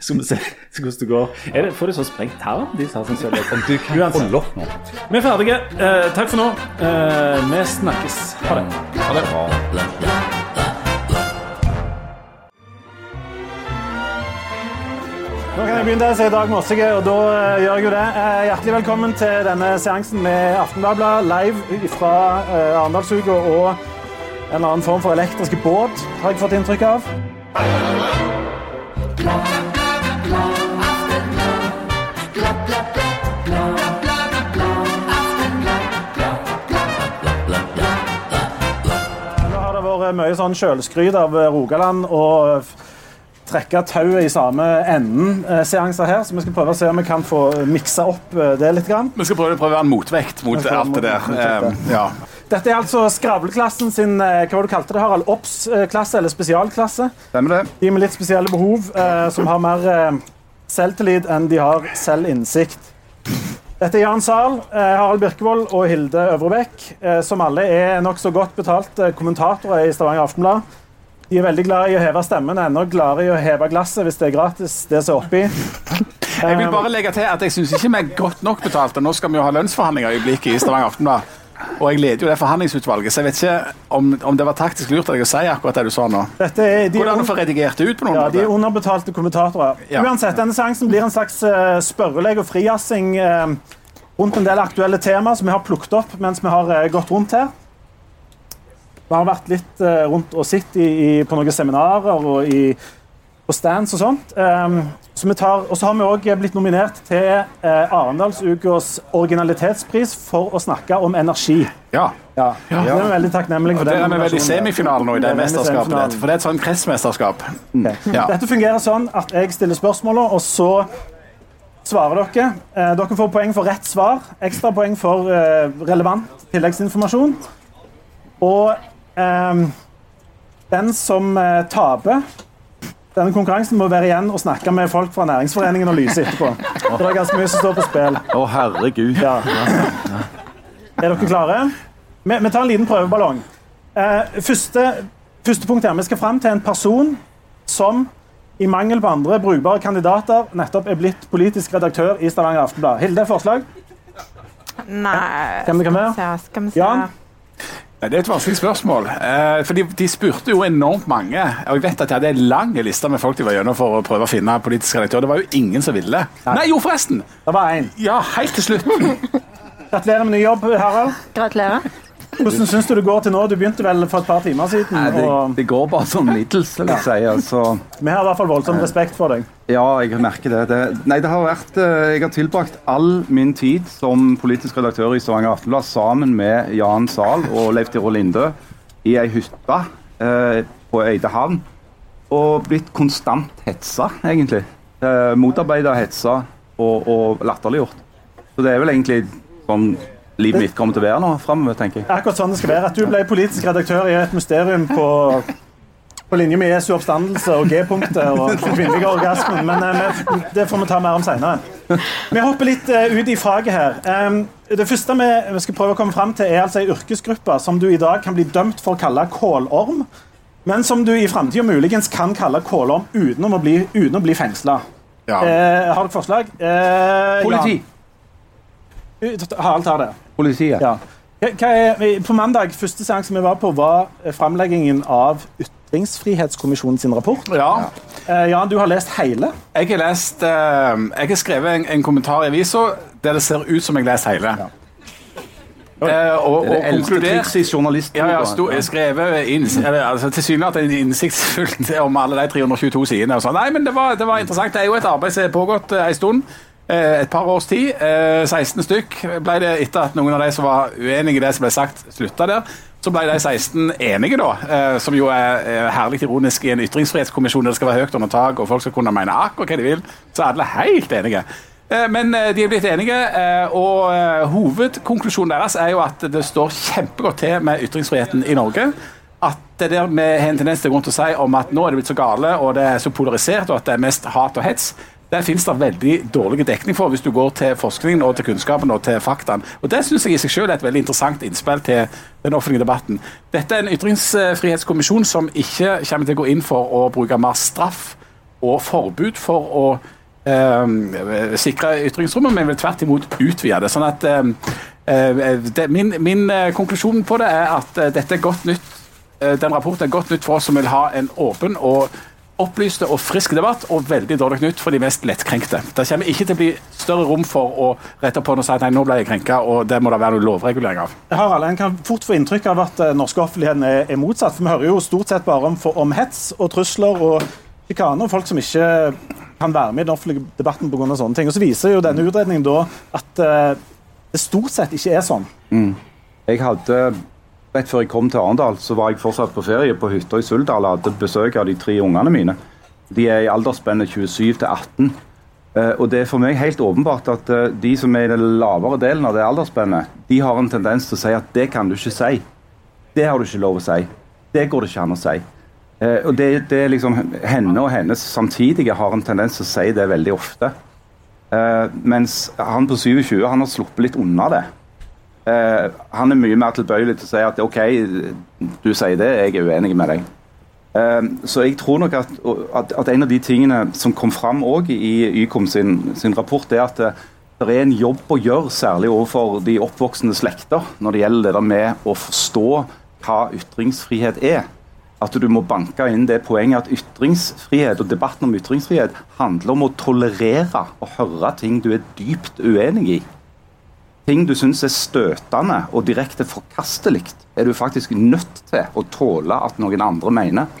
skal vi se hvordan det går. Er det, får de så sprengt tarm, de som har sånn cøliaki? Du kan få holde opp nå. Vi er ferdige. Uh, takk for nå. Eh, vi snakkes. Ha det. Ha det Nå kan jeg begynne å si Dag Mossige, og da eh, gjør jeg jo det. Eh, hjertelig velkommen til denne seansen med Aftenbladet live fra eh, Arendalsuka og en eller annen form for elektriske båt, har jeg fått inntrykk av. Nå har det vært mye sånn sjølskryt av Rogaland og trekke tauet i samme enden eh, her, så vi skal prøve å se om vi kan få miksa opp eh, det litt. Grann. Vi skal prøve, prøve å være en motvekt mot alt det der. Eh, ja. Dette er altså skravleklassen sin eh, hva var du kalte det, Harald? Obs-klasse eller spesialklasse. Stemmer det? De med litt spesielle behov, eh, som har mer eh, selvtillit enn de har selvinnsikt. Dette er Jan Zahl, eh, Harald Birkevold og Hilde Øvrebekk, eh, som alle er nokså godt betalte kommentatorer i Stavanger Aftenblad. De er veldig glad i å heve stemmen, enda gladere i å heve glasset hvis det er gratis, det som er oppi. Jeg vil bare legge til at jeg syns ikke vi er godt nok betalt. og Nå skal vi jo ha lønnsforhandlinger i øyeblikket i Stavanger Aftenblad. Og jeg leder jo det forhandlingsutvalget, så jeg vet ikke om, om det var taktisk lurt av deg å si akkurat det du sa nå. Dette er, de, Går det an å få redigert det ut på noen Ja, de er underbetalte kommentatorer. Ja. Uansett, denne seansen blir en slags uh, spørreleg og frijassing uh, rundt en del aktuelle temaer som vi har plukket opp mens vi har uh, gått rundt her. Vi har vært litt eh, rundt og sett på noen seminarer og i, på stands og sånt. Um, så vi tar, og så har vi òg blitt nominert til uh, Arendalsukas originalitetspris for å snakke om energi. Ja. Ja, Det er vi veldig takknemlige for. Det er vi vel i semifinalen nå i det Det er mesterskapet. semifinalen. For det er et sånn pressmesterskap. Okay. Ja. Dette fungerer sånn at jeg stiller spørsmålene, og så svarer dere. Eh, dere får poeng for rett svar, ekstra poeng for eh, relevant tilleggsinformasjon. Og ehm, den som eh, taper denne konkurransen, må være igjen og snakke med folk fra Næringsforeningen og Lyse etterpå. For det er ganske mye som står på spill. Å, herregud. Ja. Er dere klare? Vi, vi tar en liten prøveballong. Eh, første, første punkt her. Vi skal fram til en person som i mangel på andre brukbare kandidater nettopp er blitt politisk redaktør i Stavanger Aftenblad. Hilde, forslag? Nei Hvem det kan være? Skal vi se. Jan? Nei, Det er et vanskelig spørsmål. Eh, for de, de spurte jo enormt mange. Og jeg vet at de hadde en lang liste med folk de var gjennom for å prøve å finne politisk redaktør. Det var jo ingen som ville. Nei, jo, forresten! Det var én. Ja, helt til slutt. Gratulerer med ny jobb, Harald. Gratulerer. Hvordan syns du det går til nå? Du begynte vel for et par timer siden. Nei, det, Og det går bare sånn middels, vil jeg si. Altså, vi har i hvert fall voldsom respekt for deg. ja, jeg merker det. det. Nei, det har vært eh, Jeg har tilbrakt all min tid som politisk redaktør i Stavanger Aftenblad sammen med Jan Zahl og Leif Tiro Linde i ei hytte eh, på Eidehavn. Og blitt konstant hetsa, egentlig. Eh, Motarbeida, hetsa og, og latterliggjort. Så det er vel egentlig sånn livet mitt kommer til å være nå framover, tenker jeg. Akkurat sånn det skal være. At du ble politisk redaktør i et mysterium på, på linje med Jesu oppstandelse og G-punktet og den kvinnelige orgasmen. Men eh, det får vi ta mer om seinere. Vi hopper litt eh, ut i faget her. Det første vi, vi skal prøve å komme fram til, er altså ei yrkesgruppe som du i dag kan bli dømt for å kalle kålorm, men som du i framtida muligens kan kalle kålorm uten å bli, uten å bli fengsla. Ja. Eh, har dere forslag? Eh, Politi. Ja. Harald tar det. Politiet. Ja. Er, på mandag, første seanse vi var på, var framleggingen av Ytringsfrihetskommisjonen sin rapport. Ja. Eh, Jan, du har lest hele. Jeg har lest eh, Jeg har skrevet en, en kommentar i avisa der det ser ut som jeg leser hele. Eh, og, Det er og det konkludert i journalistboka. Ja, ja, sto, skrevet inns, altså, tilsynelatende innsiktsfullt om alle de 322 sidene. og sånn. Nei, men det var, det var interessant. Det er jo et arbeid som har pågått eh, en stund. Eh, et par års tid. Eh, 16 stykk ble det etter at noen av de som var uenige i det som ble sagt, slutta der. Så ble de 16 enige, da, eh, som jo er eh, herlig ironisk i en ytringsfrihetskommisjon der det skal være høyt under tak, og folk skal kunne mene akkurat hva de vil. Så er alle helt enige. Eh, Men eh, de er blitt enige, eh, og eh, hovedkonklusjonen deres er jo at det står kjempegodt til med ytringsfriheten i Norge. At det der vi har en tendens til å si om at nå er det blitt så gale og det er så polarisert og at det er mest hat og hets, det finnes det veldig dårlig dekning for hvis du går til forskningen og til kunnskapen og til faktaen. Og Det syns jeg i seg selv er et veldig interessant innspill til den offentlige debatten. Dette er en ytringsfrihetskommisjon som ikke kommer til å gå inn for å bruke mer straff og forbud for å eh, sikre ytringsrommet, men vil tvert imot utvide det. Sånn at eh, eh, det, min, min eh, konklusjon på det er at eh, dette er godt nytt. eh, den rapporten er godt nytt for oss som vil ha en åpen og opplyste og frisk debatt, og veldig dårlig nytt for de mest lettkrenkte. Det kommer ikke til å bli større rom for å rette på det og si at nei, nå ble jeg krenka, og det må det være noe lovregulering av. Harald, En kan fort få inntrykk av at eh, norske offentligheten er, er motsatt. for Vi hører jo stort sett bare om, om hets og trusler og sjikane og folk som ikke kan være med i den offentlige debatten pga. sånne ting. Og Så viser jo denne utredningen da at eh, det stort sett ikke er sånn. Jeg hadde, Rett før jeg kom til Arendal, så var jeg fortsatt på ferie på hytta i Suldal og hadde besøk av de tre ungene mine. De er i aldersspennet 27 til 18. Eh, og det er for meg helt åpenbart at eh, de som er i den lavere delen av det aldersspennet, de har en tendens til å si at det kan du ikke si. Det har du ikke lov å si. Det går det ikke an å si. Eh, og det, det er liksom Henne og hennes samtidige har en tendens til å si det veldig ofte. Mens han på 27 han har sluppet litt unna det. Eh, han er mye mer tilbøyelig til å si at OK, du sier det, jeg er uenig med deg. Eh, så jeg tror nok at, at, at en av de tingene som kom fram òg i Ykom sin, sin rapport, er at det, det er en jobb å gjøre, særlig overfor de oppvoksende slekter, når det gjelder det der med å forstå hva ytringsfrihet er. At du må banke inn det poenget at ytringsfrihet og debatten om ytringsfrihet handler om å tolerere og høre ting du er dypt uenig i ting du syns er støtende og direkte forkastelig, er du faktisk nødt til å tåle at noen andre mener.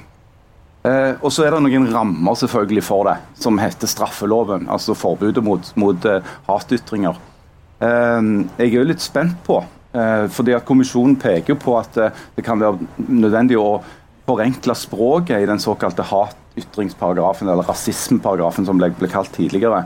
Eh, og så er det noen rammer selvfølgelig for det, som heter straffeloven, altså forbudet mot, mot eh, hatytringer. Eh, jeg er jo litt spent på, eh, fordi at kommisjonen peker på at eh, det kan være nødvendig å forenkle språket i den såkalte hatytringsparagrafen, eller rasismeparagrafen som ble, ble kalt tidligere,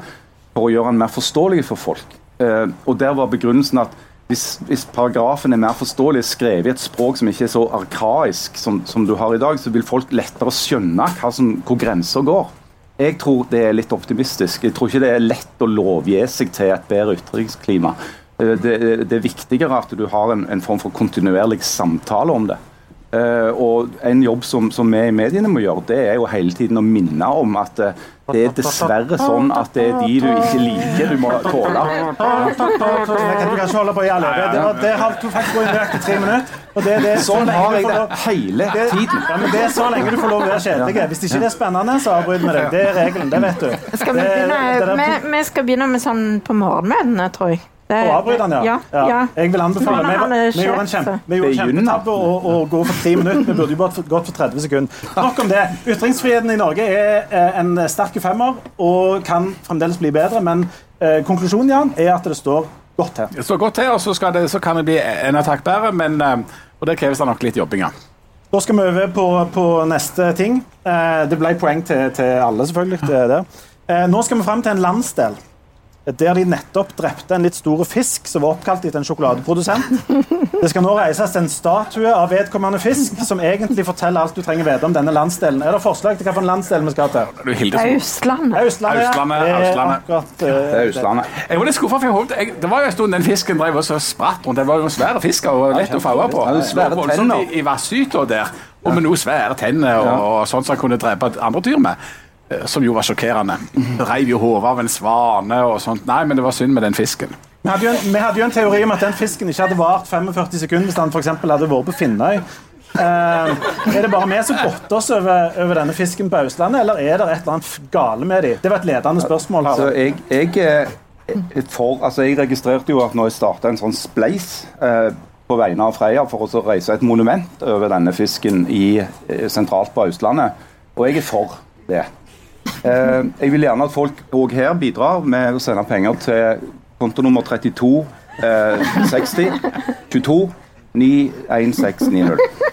for å gjøre den mer forståelig for folk. Eh, og der var begrunnelsen at hvis, hvis paragrafen er mer forståelig, skrevet i et språk som ikke er så arkaisk som, som du har i dag, så vil folk lettere skjønne som, hvor grenser går. Jeg tror det er litt optimistisk. Jeg tror ikke det er lett å lovgi seg til et bedre ytringsklima. Det, Det, det er viktigere at du har en, en form for kontinuerlig samtale om det. Eh, og En jobb som, som vi i mediene må gjøre, det er jo hele tiden å minne om at uh, det er dessverre sånn at det er de du ikke liker, du må tåle. Du kan ikke holde på i all evighet. Det, holdt du faktisk på i nøyaktig tre minutter. Og det, det er så Sånn har du jeg det hele tiden. ja, men det er så lenge du får lov å være kjedelig. Hvis ikke det er spennende, så avbryt vi deg. Det er regelen, det vet du. Skal vi, Det- begynne, det der- vi, vi skal begynne med sånn på morgenmøtene, tror jeg. Det- Å avbryte den, ja. ja. ja. Jeg vil anbefale. Vi, vi gjorde en kjempe, så. vi gjorde en kjempetabbe å, å gå for tre minutter. Vi burde jo bare gått for 30 sekunder. Nok om det. Ytringsfriheten i Norge er eh, en sterk femmer og kan fremdeles bli bedre, men eh, konklusjonen Jan, er at det står godt til. Det står godt til, og så, skal det, så kan det bli enda takk bedre, men eh, og det kreves da nok litt jobbing Ja. Da skal vi over på, på neste ting. Eh, det ble poeng til, til alle, selvfølgelig. Det det. Eh, nå skal vi fram til en landsdel der de nettopp drepte en litt stor fisk som var oppkalt etter en sjokoladeprodusent. Det skal nå reises en statue av vedkommende fisk som egentlig forteller alt du trenger vite om denne landsdelen. Er det forslag til hvilken landsdel vi skal til? Det er så- Østlandet. Østlandet. ja. Østlandet, Det er Østlandet. akkurat, eh, Det er Østlandet. Jeg var litt skuffa, for jeg håpet, jeg, det var jo en stund den fisken drev og så spratt rundt. Det var jo svære fisker fisk og lett å faue på. Det svære tenner. I, i der, og med noen svære tenner og, og sånt som han kunne drepe andre dyr med. Eh, Som jo var sjokkerende. Reiv jo hodet av en svane og sånt. Nei, men det var synd med den fisken. Vi hadde, jo en, vi hadde jo en teori om at den fisken ikke hadde vart 45 sekunder hvis den for eksempel hadde vært på Finnøy. Uh, er det bare vi som godter oss over, over denne fisken på Østlandet, eller er det et eller annet gale med dem? Det var et ledende spørsmål. Så Harald. jeg, jeg, er for, altså jeg registrerte jo at når jeg starta en sånn spleis uh, på vegne av Freia for å reise et monument over denne fisken i, eh, sentralt på Østlandet, og jeg er for det. Eh, jeg vil gjerne at folk òg her bidrar med å sende penger til kontonummer 32 eh, 60 22 91690.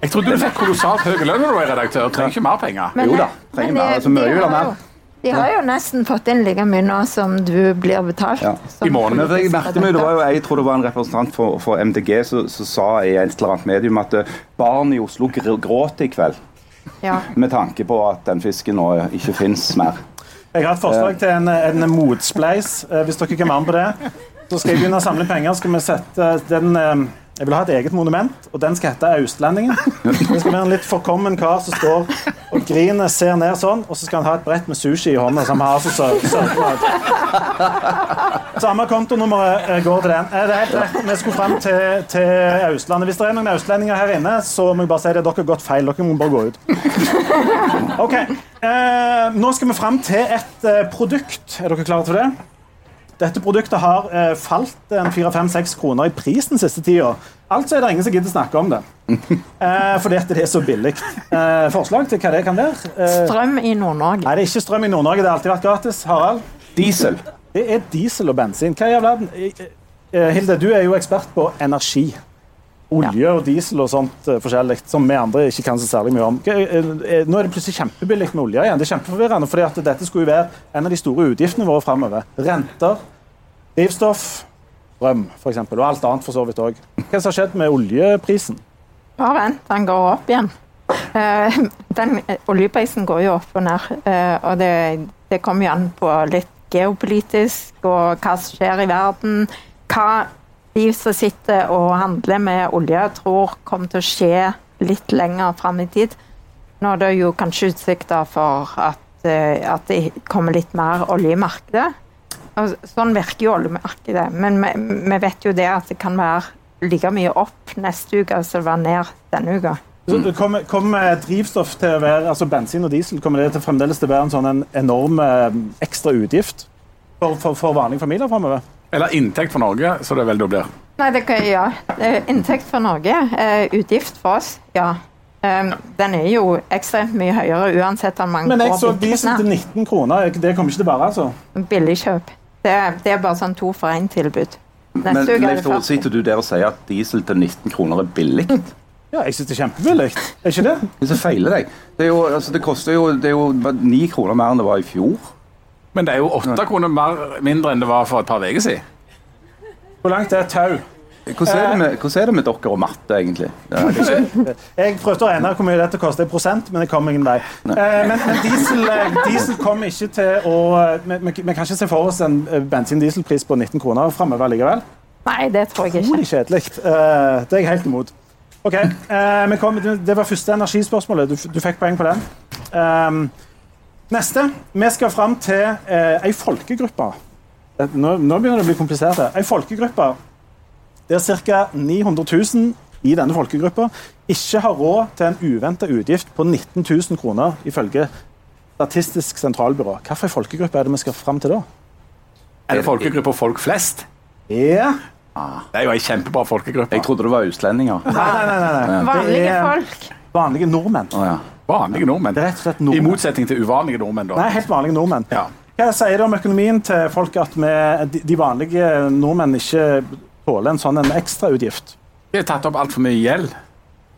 Jeg trodde du fikk kolossalt høy lønn når du var redaktør. Trenger ikke mer penger. Jo da, trenger mer. Altså, mye de, vil ha har mer. de har jo nesten fått inn like mye nå som du blir betalt. Ja. I morgen. Men jeg merket meg, det var jo, jeg tror det var en representant for, for MDG som som sa i et eller annet medium at eh, barn i Oslo gråter i kveld. Ja. Med tanke på at den fisken nå ikke fins mer. Jeg har et forslag til en, en motspleis, eh, hvis dere kan være med på det. Så skal jeg begynne å samle penger. Skal vi sette den eh, Jeg vil ha et eget monument, og den skal hete Austlendingen. Det skal være en litt forkommen kar som står og griner, ser ned sånn, og så skal han ha et brett med sushi i hånda. som har altså så sørget. Samme kontonummeret eh, går til den. Eh, Det er helt rett. Vi skulle fram til, til Austlandet. Hvis det er noen austlendinger her inne, så må jeg bare si det. Dere har gått feil. Dere må bare gå ut. Ok, eh, Nå skal vi fram til et eh, produkt. Er dere klare til det? Dette produktet har eh, falt en 4-5-6 kroner i pris den siste tida. Altså er det ingen som gidder snakke om det. Eh, fordi at det er så billig. Eh, forslag til hva det kan være? Eh, Strøm i Nord-Norge. nei, det er ikke strøm i Nord-Norge. Det har alltid vært gratis. Harald? Diesel. Det er diesel og bensin. Hva i all verden? Eh, eh, Hilde, du er jo ekspert på energi. Olje og diesel og sånt eh, forskjellig, som vi andre ikke kan så særlig mye om. Eh, eh, Nå er det plutselig kjempebillig med olje igjen. Det er kjempeforvirrende, fordi dette skulle jo være en av de store utgiftene våre framover. Renter, drivstoff, strøm f.eks. Og alt annet for så vidt òg. Hva som har skjedd med oljeprisen? Bare vent, den går opp igjen. Den, oljeprisen går jo opp og ned, og det, det kommer jo an på litt geopolitisk og hva som skjer i verden. Hva de som sitter og handler med olje, tror kommer til å skje litt lenger fram i tid. Nå er det jo kanskje utsikter for at, eh, at det kommer litt mer olje i markedet. Sånn virker jo oljemarkedet, men vi, vi vet jo det at det kan være like mye opp neste uke som det var ned denne uka. Kommer, kommer drivstoff til å være, altså bensin og diesel kommer det til fremdeles til å være en sånn en enorm eh, ekstra utgift for, for, for vanlige familier framover? Eller inntekt for Norge, så det vel da blir. Nei, det kan, ja. gjøre. Inntekt for Norge, eh, utgift for oss, ja. Um, den er jo ekstremt mye høyere uansett om man Men jeg går så diesel til 19 kroner. Det kommer ikke til å være, altså. Billigkjøp. Det, det er bare sånn to for én-tilbud. Men Leif Tore, sitter du der og sier at diesel til 19 kroner er billig? Ja, jeg syns det er kjempebillig. Er ikke det? Hvis jeg feiler deg. Det, er jo, altså, det koster jo, det er jo 9 kroner mer enn det var i fjor. Men det er jo åtte kroner mer, mindre enn det var for et par uker siden. Hvor langt er et tau? Hvordan er, det med, hvordan er det med dere og matte, egentlig? Jeg prøvde å regne hvor mye dette koster i prosent, men jeg kom ingen vei. Eh, men men diesel, eh, diesel kommer ikke til å Vi, kan ikke se for oss en eh, bensin-dieselpris på 19 kroner framover likevel. Nei, det tror jeg ikke. Utrolig kjedelig. Eh, det er jeg helt imot. Ok, eh, kom, Det var første energispørsmålet. Du, du fikk poeng på den. Neste. Vi skal fram til eh, ei folkegruppe. Eh, Nå, nå begynner det å bli komplisert. Ei folkegruppe der ca. 900 000 i denne folkegruppa ikke har råd til en uventa utgift på 19 000 kroner, ifølge Statistisk sentralbyrå. Hvilken folkegruppe er det vi skal fram til da? Er det folkegruppa folk flest? Ja. Det er jo ei kjempebra folkegruppe. jeg trodde det var utlendinger. Nei, nei, nei. nei. Vanlige er folk. vanlige nordmenn. Oh, ja. Vanlige nordmenn. Det er rett og slett I motsetning til uvanlige nordmenn, da. Nei, helt vanlige nordmenn. Ja. Hva sier det om økonomien til folk at vi, de, vanlige nordmenn ikke tåler en sånn en ekstrautgift? De har tatt opp altfor mye gjeld.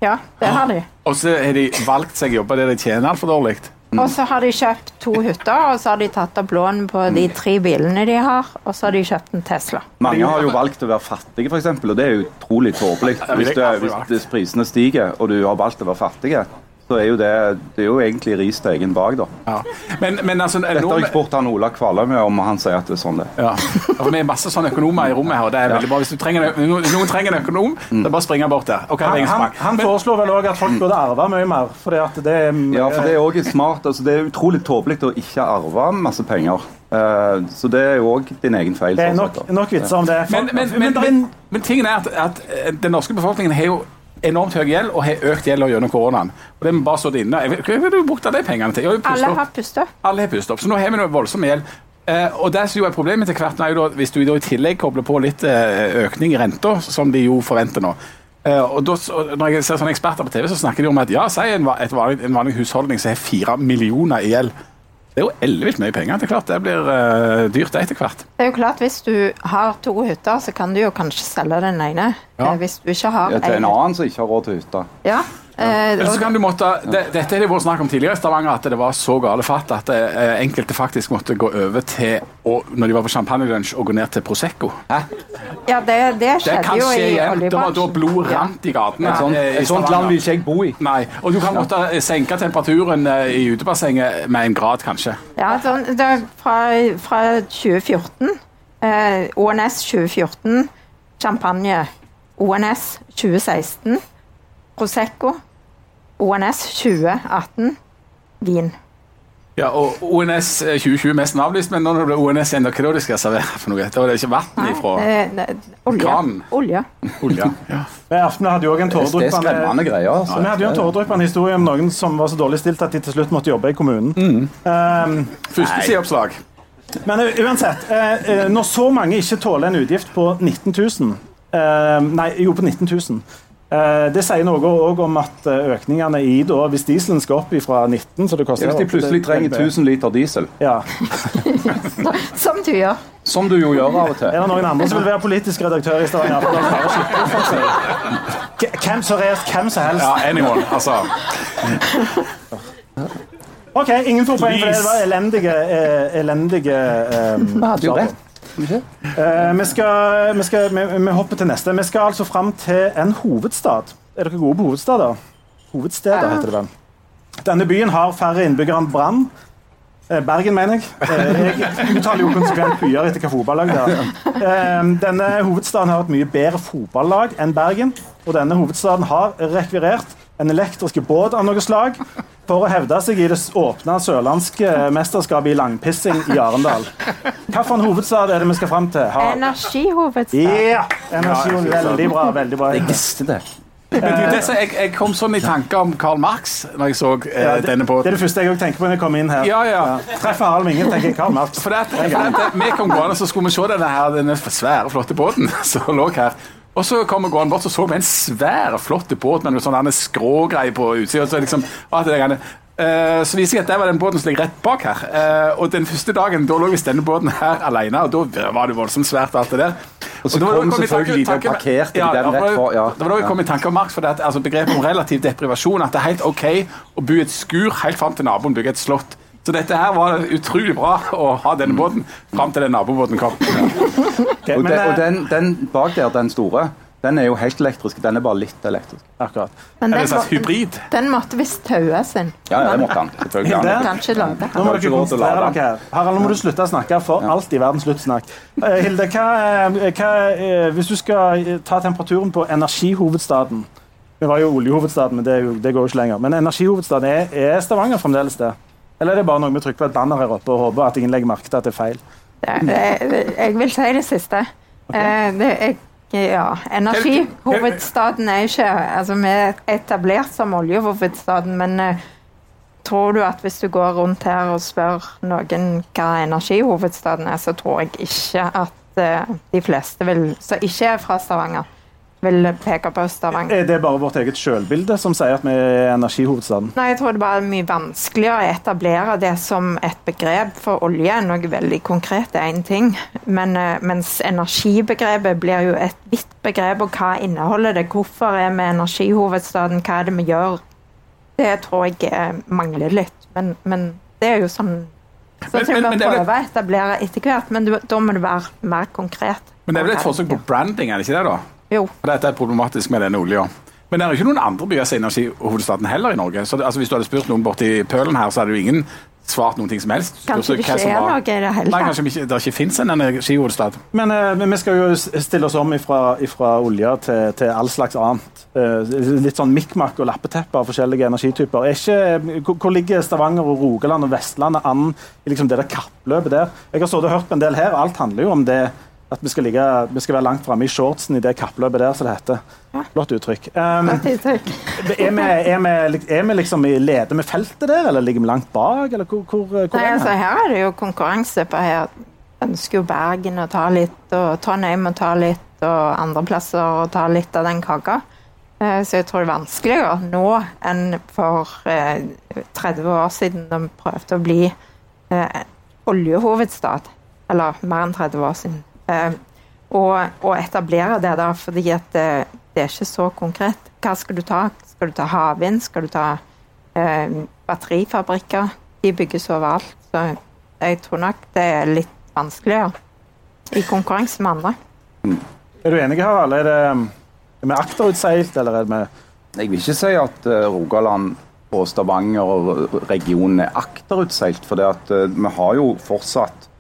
Ja, det har de. Og så har de valgt seg jobber der de tjener altfor dårlig. Og så har de kjøpt to hytter, og så har de tatt opp lån på de tre bilene de har, og så har de kjøpt en Tesla. Mange har jo valgt å være fattige, eksempel, og det er utrolig tåpelig. Hvis, aldri hvis prisene stiger, og du har valgt å være fattige, så er jo det, det er jo egentlig ris til egen bak, da. Ja. Men, men altså, Dette har jeg spurt han Ola Kvaløy om, og han sier at det er sånn det er. ja. altså, Vi er masse sånne økonomer i rommet her, og det er veldig bra. Hvis du trenger, noen, trenger en økonom, så bare spring bort der. Okay, er Han, han, men, foreslår vel òg at folk burde arve mye mer. Fordi at det er Ja, for det er også smart. Altså, det er utrolig tåpelig å ikke arve masse penger. Uh, så det er jo òg din egen feil. det er sånn nok, nok vitser om det. Men, men, men, det er men, men tingen er at, at den norske befolkningen har jo enormt høy gjeld og har økt gjelda gjennom koronaen. Og det må bare stått inne. Hva har du brukt av de pengene til? Har Alle har pustet opp. Alle har pustet opp, så nå har vi noe voldsom gjeld. Eh, og det som jo er Problemet til hvert er jo da, hvis du da i tillegg kobler på litt eh, økning i renta, som de jo forventer nå. Eh, og da, Når jeg ser sånne eksperter på TV, så snakker de om at ja, si en, et vanlig, en vanlig husholdning som har fire millioner i gjeld. Det er jo ellevilt mye penger. Det er klart det blir uh, dyrt etter hvert. Det er jo klart, Hvis du har to hytter, så kan du jo kanskje selge den ene. Ja. Eh, Hvis du ikke har Ja, til en en- annen som ikke har råd til hytte. Ja. Eh, Eller så kan du måtte, det, Dette har det vært snakk om tidligere i Stavanger, at det var så gale fatt at eh, enkelte faktisk måtte gå over til, å, når de var på champagnelunsj, å gå ned til Prosecco. ja, det, det Det skjedde kan jo skje i igjen. Det var da blod rant i gatene. Et sånt, eh, i et sånt land vil ikke jeg bo i. Nei, og du kan måtte eh, senke temperaturen eh, i utebassenget med en grad, kanskje. Ja, sånn, det er fra, fra 2014. Eh, ONS 2014. Champagne. ONS 2016. Prosecco. ONS 2018. Vin. Ja, og ONS eh, 2020 mest avlyst, men nå når det blir ONS igjen, hva er det de skal servere for noe? Da var det ikke vann ifra Eh, ne- olje. Kranen. olje. olja. Ja. Men Aftenbladet hadde jo også en Det er tåredryppende greier. Ja, Altså. vi hadde jo en tåredryppende historie om noen som var så dårlig stilt at de til slutt måtte jobbe i kommunen. Um, Første sideoppslag. men uh, uansett, eh, eh, når så mange ikke tåler en utgift på 19 000 Uh, Nei, jo, på 19 000. eh, det sier noe òg om at eh, økningene i da, Hvis dieselen skal opp fra 19 så det koster Hvis de plutselig trenger 1000 liter diesel, ja. Som du gjør. som du jo gjør av og til Er det noen andre som vil være politisk redaktør i Stavanger Hvem som. K- Hvem som helst. Ja, anyone. Altså. OK, ingen får poeng for det. Det var elendige, eh, elendige um, Vi hadde jo rett. Eh, vi, skal, vi, skal, vi, vi hopper til neste. Vi skal altså fram til en hovedstad. Er dere gode på hovedstader? Hovedsteder, heter det vel. Denne byen har færre innbyggere enn Brann. Eh, Bergen, mener jeg. Eh, jeg uttaler jo konsekvent byer etter hva fotballag det er. Denne hovedstaden har et mye bedre fotballag enn Bergen. Og denne hovedstaden har rekvirert en elektriske båt av noe slag for å hevde seg i det åpne sørlandske mesterskapet i langpissing i Arendal. Hvilken hovedstad er det vi skal fram til? Ha. Energihovedstad. ja! Energi, veldig bra. veldig bra. Jeg visste det. Men du, det, som jeg, jeg kom sånn i tanke om Karl Marx når jeg så eh, Ja, det, denne det er det første jeg tenker på når jeg kommer inn her. Ja, ja. Treffer Harald Minge, tenker jeg Karl Marx. For det, for det, vi kom gående, så skulle vi se denne, her, denne svære, flotte båten som lå her. Og så kom vi gående bort, så så vi en svær, flott båt med noe sånn skrågreie på utsida. Så, liksom. Eh, så viser jeg at det var den båten som ligger rett bak her. Eh, og den første dagen da lå visst denne båten her alene, og da var det voldsomt svært alt det der. Og så kom tanke- selvfølgelig de tanke- parkerte ja, den rett for- ja. Det var da jeg kom i tanke om Marx, for det at, altså, begrepet om relativ deprivasjon, at det er helt OK å bo i et skur helt fram til naboen bygger et slott. Så dette her var utrolig bra å ha denne båten fram til den nabobåten kom. Ok, Og, den, og eh, den, den bak der, den store, den er jo helt elektrisk. Den er bare litt elektrisk. akkurat. Men Er den, slags hybrid? den måtte visst taues inn. Ja, ja, det måtte han. Hilde? Kan ikke lade Nå må dere konsentrere dere her. Harald, nå må du slutte å snakke for alt i verden. sluttsnakk. Eh, Hilde, hva, eh, hva, hvis du skal ta temperaturen på energihovedstaden Vi var jo oljehovedstaden, men det, jo, det går jo ikke lenger. Men energihovedstaden, er, er Stavanger fremdeles det? Eller er det bare noe vi trykker på et banner her oppe og håper at ingen legger merke til at det er feil? Det- det- Jeg vil si det siste. Okay. Det jeg, ja, Energihovedstaden er ikke altså Vi er etablert som oljehovedstaden, men eh, tror du at hvis du går rundt her og spør noen hva energihovedstaden er, så tror jeg ikke at eh, de fleste vil, som ikke er fra Stavanger, vil peke på Stavanger. Er det bare vårt eget selvbilde som sier at vi er energihovedstaden? Nei, jeg tror det bare er mye vanskeligere å etablere det som et begrep. For olje er noe veldig konkret, det er én ting. Men, eh, mens energibegrepet blir jo et vidt begrep, og hva inneholder det? Hvorfor er vi energihovedstaden? Hva er det vi gjør? Det tror jeg mangler litt. Men, men det er jo sånn så som men- vi er prøver å etablere etter hvert, men du, da må det være mer konkret. Men det er vel et forsøk på branding, er det ikke det? da? Jo. For Dette er problematisk med denne olja. Men det er jo ikke noen andre byer som er energihovedstaden heller i Norge. Så det, altså, Hvis du hadde spurt noen borti Pølen her, så hadde jo ingen svart noen ting som helst. Kanskje det ikke er noe i det hele tatt. kanskje ikke, det ikke fins en energihovedstad. Men, eh, men vi skal jo stille oss om fra olje til, til all slags annet. Eh, litt sånn mikkmakk og lappeteppe av forskjellige energityper. Er ikke, hvor, hvor ligger Stavanger og Rogaland og Vestlandet an i liksom det der kappløpet der? Jeg har stått og hørt på en del her, og alt handler jo om det At vi skal, ligge, vi skal være langt framme i shortsen i det kappløpet der, som det heter. Flott uttrykk. Um, er, vi, er, vi, er vi liksom i leder med feltet der, eller ligger vi langt bak? Eller hvor, hvor, hvor Nei, er altså, her er det jo konkurranse på her. Ønsker jo Bergen å ta litt, og Trondheim å ta litt, og andre plasser å ta litt av den kaka. Eh, Så jeg tror det er vanskeligere nå enn for eh, 30 år siden de prøvde å bli eh, oljehovedstad. Eller mer enn 30 år siden. Eh, og, og etablere det, da, fordi at det, det er ikke så konkret. Hva skal du ta? Skal du ta havvind? Skal du ta eh, batterifabrikker? De bygges overalt. Så jeg tror nok det er litt vanskeligere i konkurranse med andre. Er du enig, Harald? Er, det, er vi akterutseilt, eller er vi Jeg vil ikke si at eh, Rogaland og Stavanger og regionen er akterutseilt. For det at eh, vi har jo fortsatt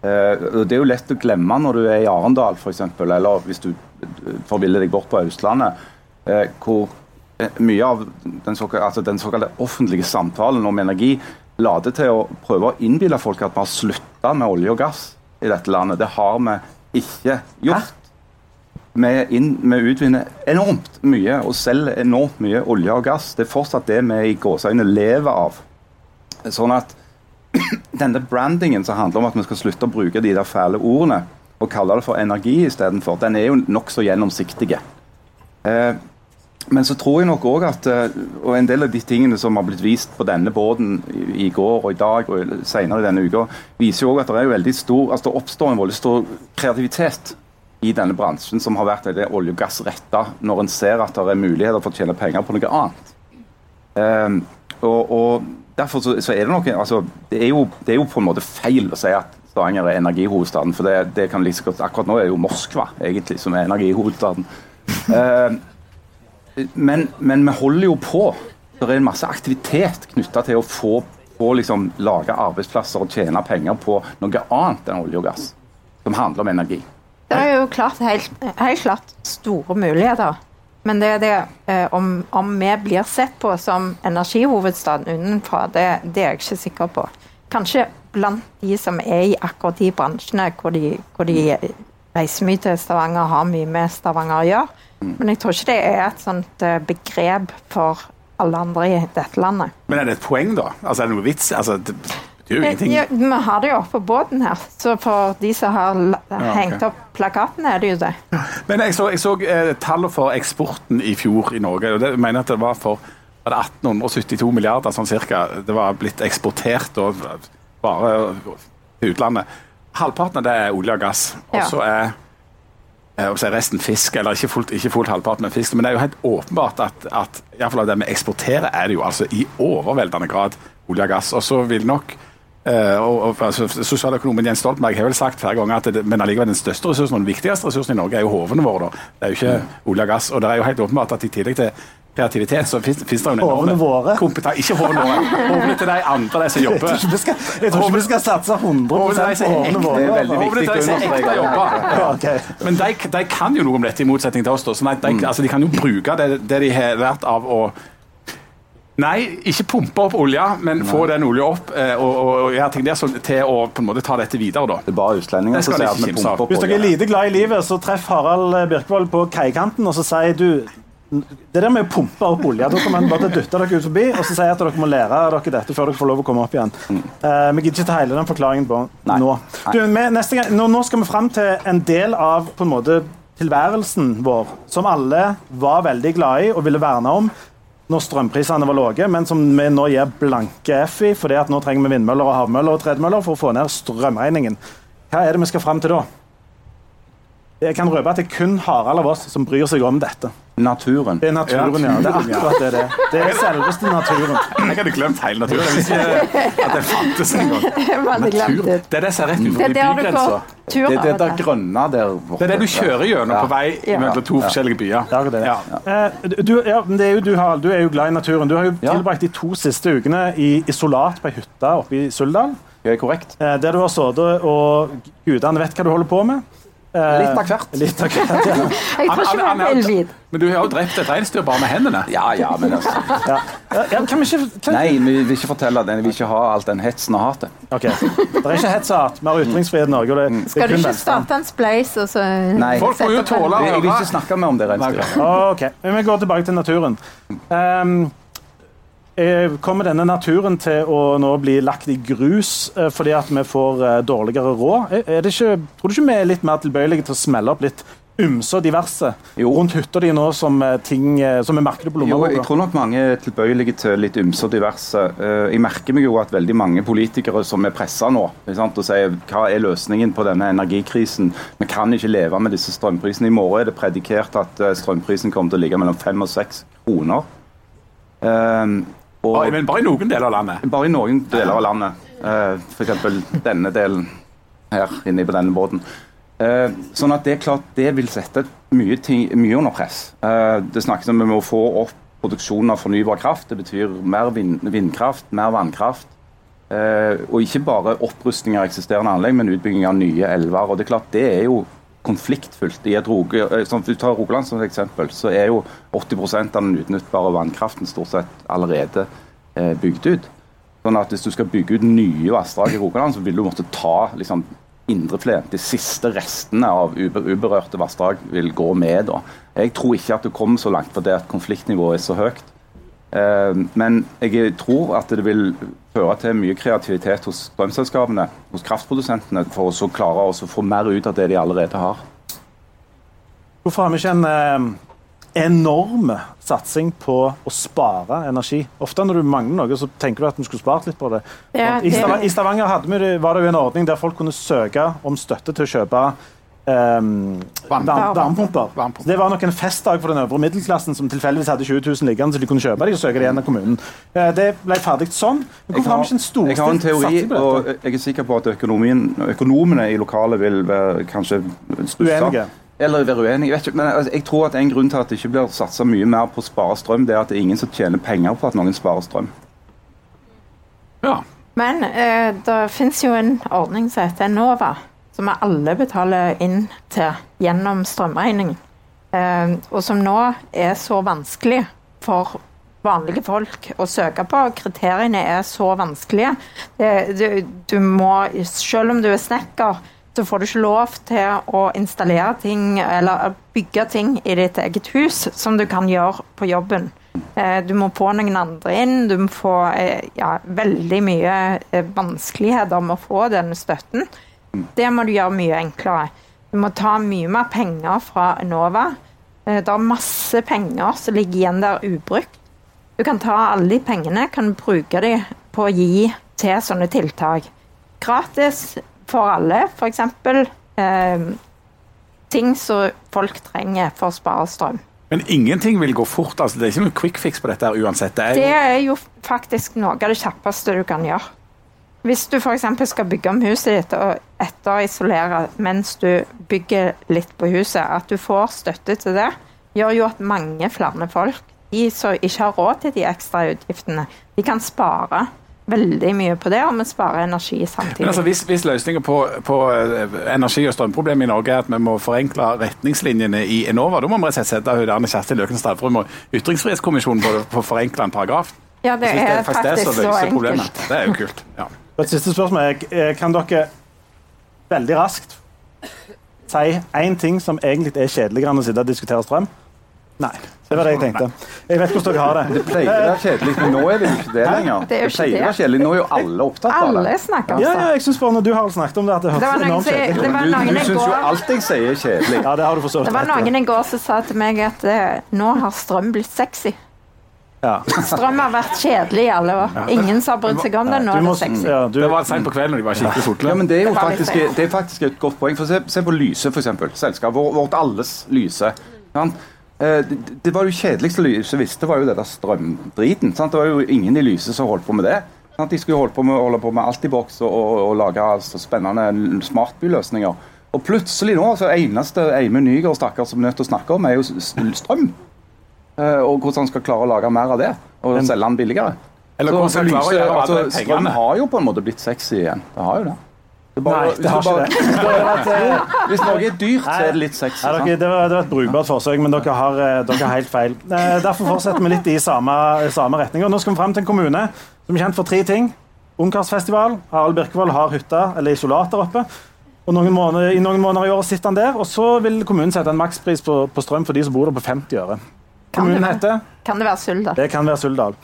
Det er jo lett å glemme når du er i Arendal f.eks., eller hvis du eh, forviller deg bort på Østlandet, eh, hvor eh, mye av den såkalte, altså den såkalte offentlige samtalen om energi lader til å prøve å innbille folk at vi har slutta med olje og gass i dette landet. Det har vi ikke gjort. Vi, inn, vi utvinner enormt mye og selger enormt mye olje og gass. Det er fortsatt det vi i gåseøynene lever av. Sånn at denne brandingen som handler om at vi skal slutte å bruke de der fæle ordene og kalle det for energi istedenfor, den er jo nokså gjennomsiktig. Eh, men så tror jeg nok òg at eh, og en del av de tingene som har blitt vist på denne båten i, går og i dag og senere i denne uka, viser jo òg at det er veldig stor, altså det oppstår en veldig stor kreativitet i denne bransjen som har vært veldig olje- og gassretta, når en ser at det er muligheter for å tjene penger på noe annet. Ehm, og, og Derfor så, så er det noe altså, det, er jo, det er jo på en måte feil å si at Stavanger er energihovedstaden. For det, det kan liksom, akkurat nå er det jo Moskva egentlig som er energihovedstaden. eh, men, men vi holder jo på. Det er en masse aktivitet knytta til å få, få liksom, lage arbeidsplasser og tjene penger på noe annet enn olje og gass. Som handler om energi. Det er jo klart, helt, helt klart store muligheter. Men det er det eh, om, om vi blir sett på som energihovedstaden utenfra, det, det er jeg ikke sikker på. Kanskje blant de som er i akkurat de bransjene hvor de, hvor de reiser mye til Stavanger har mye med Stavanger å gjøre. Men jeg tror ikke det er et sånt eh, begrep for alle andre i dette landet. Men er det et poeng, da? Altså, er det noe vits? Altså, det jo ingenting. Ja, vi har det jo oppå på båten her, så for de som har ja, hengt opp plakatene, er det jo det. Men jeg så, jeg så eh, tallet for eksporten i fjor i Norge. og det jeg mener at det var for var det 1872 milliarder sånn cirka. Det var blitt eksportert og bare til utlandet. Halvparten av det er olje og gass. Og så er eh, og resten fisk, eller ikke fullt, ikke fullt halvparten med fisk. Men det er jo helt åpenbart at, at i hvert fall av det vi eksporterer, er det jo altså i overveldende grad olje og gass. Og så vil nok eh, og, altså, Sosialøkonomen Jens Stoltenberg har vel sagt flere ganger at det, men allikevel den største ressursen og den viktigste ressursen i Norge er jo hovene våre. Da. Det er jo ikke olje og gass. Og det er jo helt åpenbart at i tillegg til kreativitet, så fins det jo en Hovene våre? kompetanse Ikke hovene våre, hovene til de andre de som Jeg jobber. tror ikke vi skal, jeg ikke vi skal satse 100 på Hovene våre. Hovene til de som ekte jobber. Ja, okay. Men de, de kan jo noe om dette, i motsetning til oss. Da. Så nei, de, altså, de kan jo bruke det, det de har lært av å Nei, ikke pumpe opp olja, men få den olja opp eh, og, og, og gjøre ting der så, til å på en måte ta dette videre. da. Det er bare utlendinger som skal sier at vi pumper opp olja. Hvis dere er lite glad i livet, så treff Harald Birkvold på kaikanten og så sier du det der med å pumpe opp olje, da kommer han bare dytte dere ut forbi og så jeg at dere må lære dere dette før dere får lov å komme opp igjen. Eh, vi gidder ikke ta hele den forklaringen på Nei. nå. Nei. Du, med, neste gang, nå. Nå skal vi fram til en del av på en måte tilværelsen vår som alle var veldig glad i og ville verne om når strømprisene var lave, men som vi nå gir blanke F i, fordi at nå trenger vi vindmøller og havmøller og tredemøller for å få ned strømregningen. Hva er det vi skal fram til da? Jeg kan røpe at det er kun Harald av oss som bryr seg om dette. Naturen. Det er naturen, ja. Det er akkurat det det er. Det er selveste naturen. Jeg hadde glemt hele naturen. Jeg visste ikke at det fantes engang. Hadde det. Det er det som er rett Det utenfor bygrensa. Det er det der grønne der borte. Det er det du kjører gjennom på vei Ja. mellom to forskjellige byer. Det er det. Ja. Eh, du, ja, det er jo du, Harald. Du er jo glad i naturen. Du har jo Ja. tilbrakt de to siste ukene i isolat på ei hytte oppe i Suldal. Det er korrekt. Eh, der du har sittet og gudene vet hva du holder på med. Eh, Litt av hvert. Litt av hvert, ja. Jeg tror ikke vi vil vite. Men du har jo drept et reinsdyr bare med hendene. Ja, ja, men altså Ja. Ja, kan vi ikke kan, Nei, vi vil ikke fortelle den. Vi vil ikke ha all den hetsen og hatet. Ok, Det er ikke hets og hat. Vi har ytringsfrihet i Norge. og det, det Skal er du ikke starte en spleis og så Nei. Folk må jo tåle å Jeg jeg vil ikke snakke mer om det reinsdyret. Okay. men Vi går tilbake til naturen. Ehm, eh, kommer denne naturen til å nå bli lagt i grus eh, fordi at vi får eh, dårligere råd? Det ikke, tror du ikke vi er litt mer tilbøyelige til å smelle opp litt ymse og diverse Jo. rundt hytta di nå som eh, ting eh, som vi merker det på Jo, jeg tror nok mange er tilbøyelige til litt ymse og diverse. Eh, Jeg merker meg jo at veldig mange politikere som er pressa nå, sant, og sier hva er løsningen på denne energikrisen. Vi kan ikke leve med disse strømprisene. I morgen er det predikert at eh, strømprisen kommer til å ligge mellom fem og seks kroner. Og men bare i noen deler av landet. bare i noen deler av landet. Uh, F.eks. denne delen her inne på denne båten. Uh, sånn at det er klart det vil sette mye, ting, mye under press. Uh, det snakkes om vi må få opp produksjonen av fornybar kraft. Det betyr mer vind, vindkraft, mer vannkraft. Uh, og ikke bare opprustning av eksisterende anlegg, men utbygging av nye elver. Og det er klart det er jo konfliktfullt. I et roge, som sånn, du tar Rogaland som et eksempel, så er jo 80% av den utnyttbare vannkraften stort sett allerede eh, bygd ut. Sånn at Hvis du skal bygge ut nye vassdrag i Rogaland, så vil du måtte ta liksom, Indreflen, de siste restene av uber uberørte vassdrag, vil gå med. da. Jeg tror ikke at du kommer så langt fordi at konfliktnivået er så høyt. Eh, men jeg tror at det vil føre til mye kreativitet hos strømselskapene, hos kraftprodusentene, for å så klare å få mer ut av det de allerede har. Hvorfor har vi ikke en eh, enorm satsing på å spare energi? Ofte når du mangler noe, så tenker du at vi skulle spart litt på det. Ja, det- I Stavanger hadde vi var det jo en ordning der folk kunne søke om støtte til å kjøpe um, varmepumper. Varmepumper. Det var nok en festdag for den øvre middelklassen som tilfeldigvis hadde 20 000 liggende, så de kunne kjøpe dem og søke det igjen av kommunen. Eh, Det ble ferdig sånn. Men hvorfor har vi ikke en jeg har en storstilt teori, satsing på og jeg er sikker på at økonomene i lokalet vil være kanskje stusse. Uenige. Eller være uenige. Jeg, vet ikke, men altså, jeg tror at en grunn til at det ikke blir satsa mye mer på å spare strøm, det er at det er ingen som tjener penger på at noen sparer strøm. Ja. Men eh, det fins jo en ordning som heter Enova, som vi alle betaler inn til gjennom strømregningen. Eh, og som nå er så vanskelig for vanlige folk å søke på. Kriteriene er så vanskelige. Det, du, du må, selv om du er snekker, så får du ikke lov til å installere ting eller bygge ting i ditt eget hus som du kan gjøre på jobben. Eh, Du må få noen andre inn, du må få eh, ja, veldig mye eh, vanskeligheter med å få denne støtten. Det må du gjøre mye enklere. Du må ta mye mer penger fra Enova. Eh, Det er masse penger som ligger igjen der ubrukt. Du kan ta alle de pengene kan bruke de på å gi til sånne tiltak. Gratis for alle, f.eks. Eh, ting som folk trenger for å spare strøm. Men ingenting vil gå fort. altså Det er ikke noen quick fix på dette her uansett. Det er Det er jo faktisk noe av det kjappeste du kan gjøre. Hvis du f.eks. skal bygge om huset ditt og etterisolere mens du bygger litt på huset, at du får støtte til det, gjør jo at mange flere folk, de som ikke har råd til de ekstra utgiftene, de kan spare veldig mye på det, og vi sparer energi samtidig. men altså, hvis, hvis løsningen på, på eh, energi- og strømproblemet i Norge er at vi må forenkle retningslinjene i Enova, da må vi rett og slett sette hun der Kjersti Løken Stavrum og Ytringsfrihetskommisjonen på, å forenkle en paragraf. ja, det Jeg synes er faktisk det som så enkelt. problemet. Det er jo kult. Ja. Og Et siste spørsmål er, kan dere veldig raskt si én ting som egentlig er kjedeligere enn å sitte og diskutere strøm? Nei. Det var det jeg tenkte. Jeg vet hvordan dere har det. Det pleier å være kjedelig, men nå er det jo ikke det lenger. Det er jo Det pleier å være kjedelig. Nå er jo alle opptatt av det. Alle snakker om Ja, det. ja, jeg synes bare når du har snakket om det, at det høres hørtes enormt kjedelig ut. Du, du syns jo alt jeg sier er kjedelig. Ja, det har du forstått. Det var noen i går som sa til meg at eh, nå har strøm blitt sexy. Ja. Strøm har vært kjedelig i alle år. Ingen som har brydd seg om det. Nå er det sexy. ja, du, Det var sent på kvelden og de var skikkelig Ja, men det er jo Det faktisk, det er faktisk et godt poeng. For se, se på Lyse, f.eks. Selskapet vårt, vårt alles Lyse. Sant? Eh, Det, det var jo kjedeligste Lyse visste, var jo det der strømdriten. Sant? Det var jo ingen i Lyse som holdt på med det. Sant? De skulle holde på med, holde på med Altibox og, og, og lage altså, spennende smartbyløsninger. Og plutselig nå, så eneste Eimund Nygaard stakkar som er nødt til å snakke om, er jo strøm. Eh, Og hvordan han skal klare å lage mer av det, og selge den billigere. Eller hvordan skal klare å gjøre alle altså, Strøm har jo på en måte blitt sexy igjen. Det har jo det. Det bare- Nei, det har bare- ikke det. Hvis noe er dyrt, så er det litt sexy. Nei, dere, det, var, det var et brukbart forsøk, men dere har, eh, dere har helt feil. Eh, Derfor fortsetter vi litt i samme, samme retning. Og nå skal vi frem til en kommune som er kjent for tre ting. Ungkarsfestival. Harald Birkevold har hytta eller isolat der oppe. Og noen måneder, I noen måneder i år sitter han der. Og så vil kommunen sette en makspris på, på strøm for de som bor der, på 50 øre. Kan det Kommunen være? heter Kan det være Suldal? Det kan være Suldal.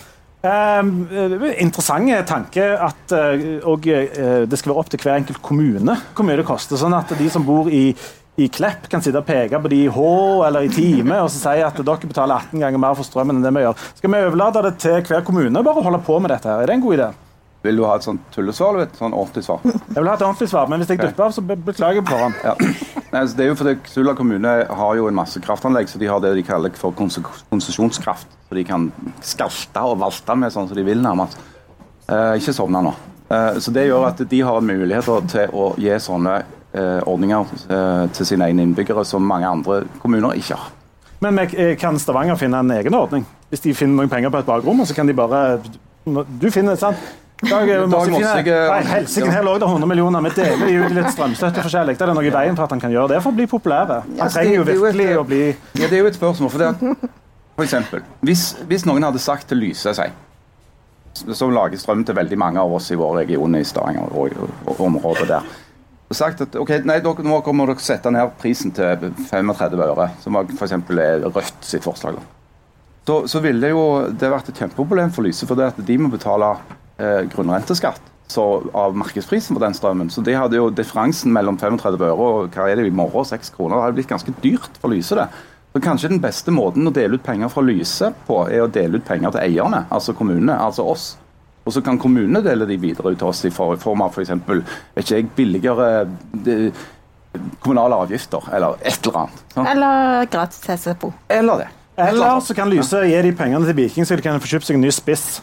Eh, interessant tanke at eh, og, eh, det skal være opp til hver enkelt kommune hvor mye det koster. Sånn at de som bor i, i Klepp, kan sitte og peke på de i H eller i time og så si at dere betaler 18 ganger mer for strømmen enn det vi gjør. Skal vi overlate det til hver kommune bare holde på med dette? her? Er det en god idé? Vil du ha et sånt tullesvar eller et sånn ordentlig svar? Jeg vil ha et ordentlig svar, men hvis jeg dupper av, så be beklager jeg på forhånd. Ja. Nei, altså, det er jo fordi Sula kommune har jo en masse kraftanlegg, så de har det de kaller for konse- konsesjonskraft. Så de kan skalte og valte med sånn som de vil, nærmest. Eh, ikke sovne nå. Eh, så det gjør at de har muligheter til å gi sånne eh, ordninger eh, til sine egne innbyggere som mange andre kommuner ikke har. Men eh, kan Stavanger finne en egen ordning? Hvis de finner noen penger på et bakrom, så kan de bare Du finner, sant? Eh, helsike, her lå det 100 millioner. Vi deler jo ut litt strømstøtte forskjellig. Er det noe i veien for at han kan gjøre det for å bli populær? Han altså, trenger jo virkelig å bli Ja, det er jo et spørsmål. For, det at, for eksempel, hvis, hvis noen hadde sagt til Lyse seg, som lager strøm til veldig mange av oss i vår region i Stavanger og, og, og området der, og sagt at ok, nei, dere, nå kommer dere sette ned prisen til 35 øre, som var f.eks. er Rødt sitt forslag. da. Så, så ville jo det vært et kjempeproblem for Lyse, for det at de må betale eh, grunnrenteskatt så, av markedsprisen på den strømmen. Så de hadde jo differansen mellom 35 øre og hva er det i morgen, 6 kroner. Det hadde blitt ganske dyrt for Lyse, det. Så kanskje den beste måten å dele ut penger fra Lyse på, er å dele ut penger til eierne, altså kommunene, altså oss. Og så kan kommunene dele de videre ut til oss i form av f.eks. ikke jeg, billigere de, kommunale avgifter, eller et eller annet. Så. Eller gratis SFO. Eller det. Eller så kan Lyse gi de pengene til Viking, så de kan få kjøpt seg en ny spiss.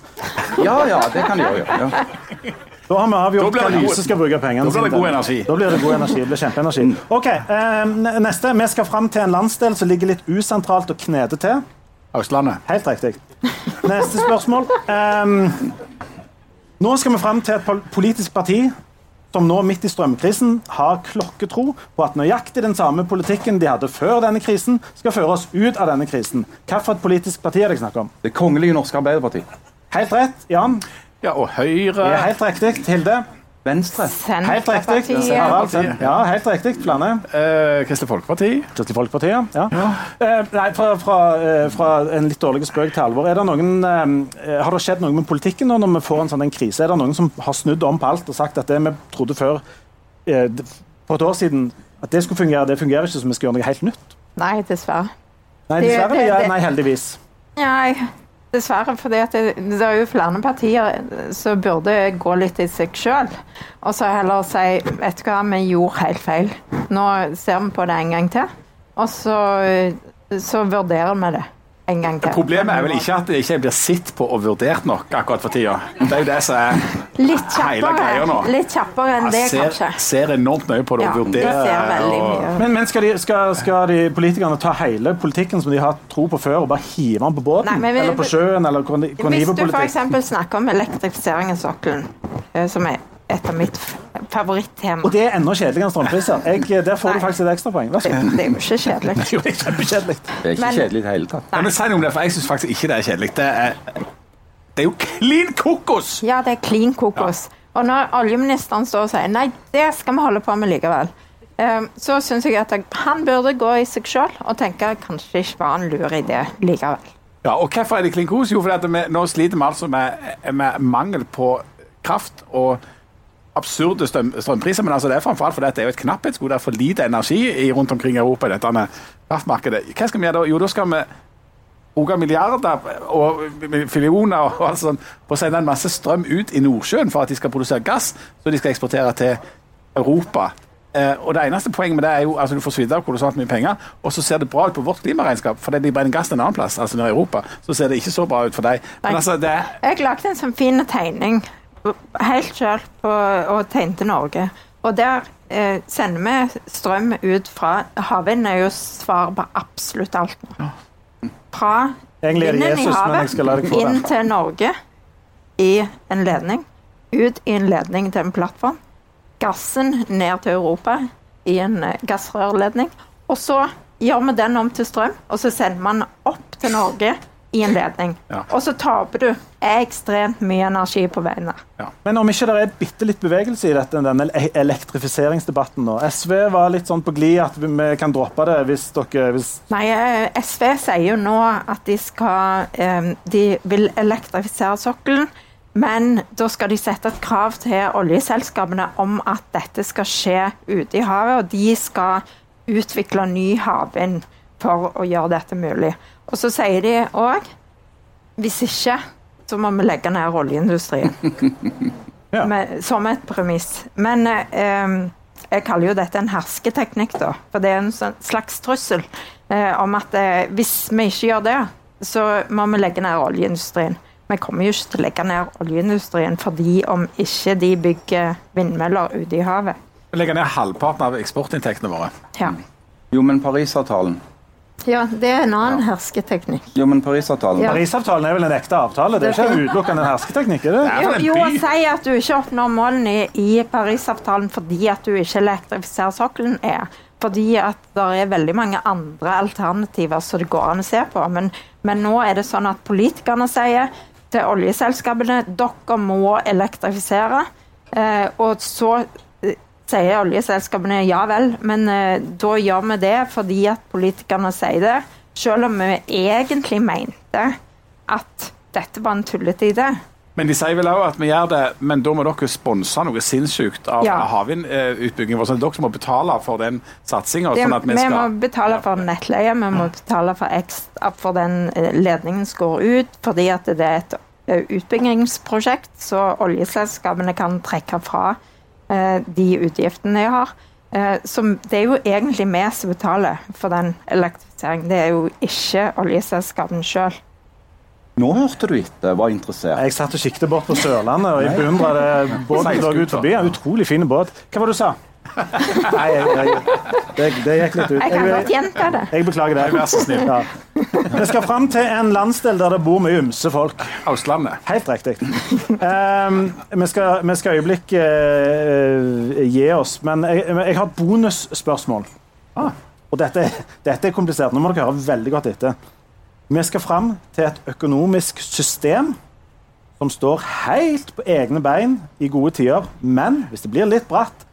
Ja, ja, det kan de òg gjøre. Ja. Da har vi avgjort hva Lyse skal bruke pengene da blir det god energi. Da blir det god energi. Det blir kjempeenergi. OK, eh, neste. Vi skal fram til en landsdel som ligger litt usentralt og kneder til. Østlandet. Helt riktig. Neste spørsmål. Eh, nå skal vi fram til et politisk parti som nå midt i strømkrisen har klokketro på at nøyaktig den samme politikken de hadde før denne krisen, skal føre oss ut av denne krisen. Hvilket politisk parti er det jeg snakker om? Det kongelige norske Arbeiderparti. Helt rett, Jan. Ja, og Høyre Det er helt riktig. Hilde. Venstre. Helt riktig. Ja, helt riktig. Flere. eh, Kristelig Folkeparti. Kristelig Folkeparti, ja. ja. Eh, nei, fra, fra, eh, fra en litt dårlig spøk til alvor. Er det noen, eh, har det skjedd noe med politikken nå når vi får en sånn en krise? Er det noen som har snudd om på alt og sagt at det vi trodde før eh, for et år siden at det skulle fungere, det fungerer ikke, så vi skal gjøre noe helt nytt? Nei, dessverre. Nei, Det- dessverre. det- Ja, nei, heldigvis. Nei, dessverre. For det, det er jo flere partier som burde gå litt i seg sjøl. Og så heller si Vet du hva, vi gjorde helt feil. Nå ser vi på det en gang til. Og så, så vurderer vi det en gang til. Problemet er vel ikke at det ikke blir sett på og vurdert nok akkurat for tida. Det er jo det som er Litt hele greia nå. litt kjappere enn det, Jeg ser, kanskje. ser enormt nøye på det Ja, og det vurderer. og-. Men, men skal, de, skal, skal de politikerne ta hele politikken som de har tro på før, og bare hive den på båten? Nei, men eller på sjøen? Eller hvor, hvor Hvis du f.eks. snakker om elektrifisering av sokkelen, eh, som er et av mitt favorittema Og det er enda kjedeligere enn strømpriser. Jeg, der får du faktisk et ekstrapoeng. Vær så god. Det er jo ikke kjedelig. Det er kjempekjedelig. Det er ikke Men- kjedelig i det hele tatt. Ja, men Si noe om det, for jeg syns faktisk ikke det er kjedelig. Det er, det er jo klin kokos! Ja, det er klin kokos. Og når oljeministeren står og sier nei, det skal vi holde på med likevel, eh, så syns jeg at han burde gå i seg sjøl og tenke kanskje ikke var en lur idé likevel. Ja, og Hvorfor er det klin kokos? Jo, fordi at vi, nå sliter vi altså med, med mangel på kraft og absurde strøm, strømpriser. Men altså det er framfor alt fordi det er jo et knapphetsgode. Det er for lite energi i, rundt omkring i Europa i dette kraftmarkedet. Hva skal vi gjøre da? Jo, da skal vi bruke milliarder og filioner og alt sånt på å sende en masse strøm ut i Nordsjøen for at de skal produsere gass, så de skal eksportere til Europa. Eh, og det eneste poenget med det er jo altså du får svidd av kolossalt mye penger, og så ser det bra ut på vårt klimaregnskap, fordi de brenner gass en annen plass, altså nede i Europa. Så ser det ikke så bra ut for deg. Men altså, det Jeg lagde en sånn fin tegning helt sjøl og tegnte Norge. Og der eh, sender vi strøm ut fra Havvind er jo svar på absolutt alt. Fra vinden i få inn til Norge i en ledning. Ut i en ledning til en plattform. gassen ned til Europa i en eh, gassrørledning. Og så gjør vi den om til strøm, og så sender man opp til Norge i en ledning. Ja. Og så taper du ekstremt mye energi på veien Ja. Men om ikke det er bitte litt bevegelse i dette, denne elektrifiseringsdebatten nå. SV var litt sånn på glid at vi vi kan droppe det hvis dere hvis Nei, eh, SV sier jo nå at de skal eh, De vil elektrifisere sokkelen. Men da skal de sette et krav til oljeselskapene om at dette skal skje ute i havet, og de skal utvikle ny havvind for å gjøre dette mulig. Og så sier de òg hvis ikke, så må vi legge ned oljeindustrien. Ja. Men, som et premiss. Men eh, jeg kaller jo dette en hersketeknikk, da. For det er en sånn slags trussel eh, om at eh, hvis vi ikke gjør det, så må vi legge ned oljeindustrien. Vi kommer jo ikke til å legge ned oljeindustrien fordi om ikke de bygger vindmøller ute i havet. Legge ned halvparten av eksportinntektene våre. Ja. Jo, men Parisavtalen. Ja, det er en annen hersketeknikk. Jo, men Parisavtalen. Ja. Parisavtalen er vel en ekte avtale? Det er ikke utelukkende en hersketeknikk? er det? Ja. Jo, jo, å si at du ikke oppnår målene i, i Parisavtalen fordi at du ikke elektrifiserer sokkelen, er fordi at det er veldig mange andre alternativer som det går an å se på. Men, men nå er det sånn at politikerne sier til oljeselskapene dere må elektrifisere. Eh, og så sier oljeselskapene ja vel, men eh, da gjør vi det fordi at politikerne sier det. Selv om vi egentlig mente at dette var en tullete idé. Men de sier vel òg at vi gjør det, men da må dere sponse noe sinnssykt av Ja. havvindutbyggingen vår. Sånn at dere må betale for den satsinga. Sånn vi vi må betale for nettleie, vi må betale for ekstra for den eh, ledningen som går ut, fordi at det er et eh, utbyggingsprosjekt, så oljeselskapene kan trekke fra de utgiftene jeg har. Eh, som, det er jo egentlig vi som betaler for den elektrifiseringen, det er jo ikke oljeselskapene sjøl. Nå hørte du etter, var interessert. Jeg satt og kikket bort på Sørlandet og jeg beundra båten som lå ut forbi. Utrolig fin båt. Hva var det du sa? Nei, jeg, jeg, det, det gikk litt ut. Jeg kan godt gjenta det. jeg beklager det. Vær så snill. Ja. Vi skal fram til en landsdel der det bor mye ymse folk. Østlandet. Helt riktig. Um, vi, skal, vi skal øyeblikk uh, gi oss, men jeg, jeg har et bonusspørsmål. Og dette, dette er komplisert. Nå må dere høre veldig godt etter. Vi skal fram til et økonomisk system som står helt på egne bein i gode tider. Men hvis det blir litt bratt,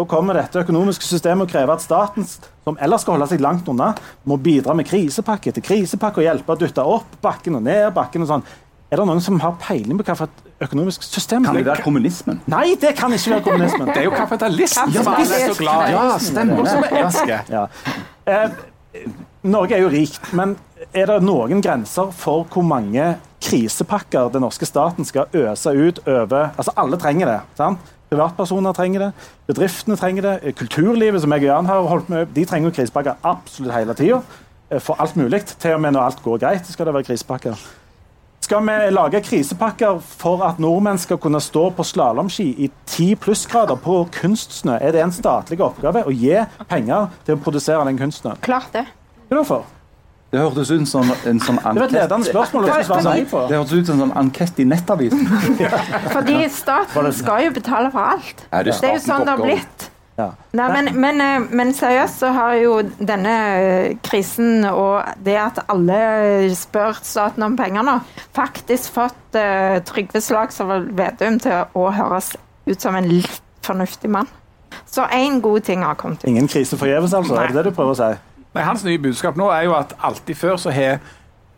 så kommer dette økonomiske systemet og kreve at staten, som ellers skal holde seg langt unna, må bidra med krisepakke til krisepakke og hjelpe å dytte opp bakken og ned bakken. og sånn. Er det noen som har peiling på hva for et økonomisk system Kan det være kommunismen? Nei, det kan ikke være kommunismen. Det er jo kapitalismen som alle er så glad i. Ja, stemmer det. Ja. Eh, Norge er jo rikt, men er det noen grenser for hvor mange krisepakker den norske staten skal øse ut over Altså, alle trenger det. sant? Privatpersoner trenger det, bedriftene trenger det, eh, kulturlivet, som jeg og Jan har holdt med, de trenger krisepakker absolutt hele tida. For alt mulig. Til og med når alt går greit, skal det være krisepakker. Skal vi lage krisepakker for at nordmenn skal kunne stå på slalåmski i 10 plussgrader på kunstsnø? Er det en statlig oppgave å gi penger til å produsere den kunstsnøen? Klart det. Hvorfor? er for? Det hørtes ut som en sånn Det var et ledende spørsmål. og svare nei på. Det hørtes ut som en sånn ankett i Nettavisen. Fordi staten skal jo betale for alt. Er det Det er jo sånn det har blitt. Ja. Nei, men, men, eh, men seriøst så har jo denne eh, krisen og det at alle spør staten om penger nå, faktisk fått uh, Trygve Slagsvold Vedum til å høres ut som en litt fornuftig mann. Så én god ting har kommet ut. Ingen krise forgjeves, altså? Er det det du prøver å si? Nei, Hans nye budskap nå er jo at alltid før så har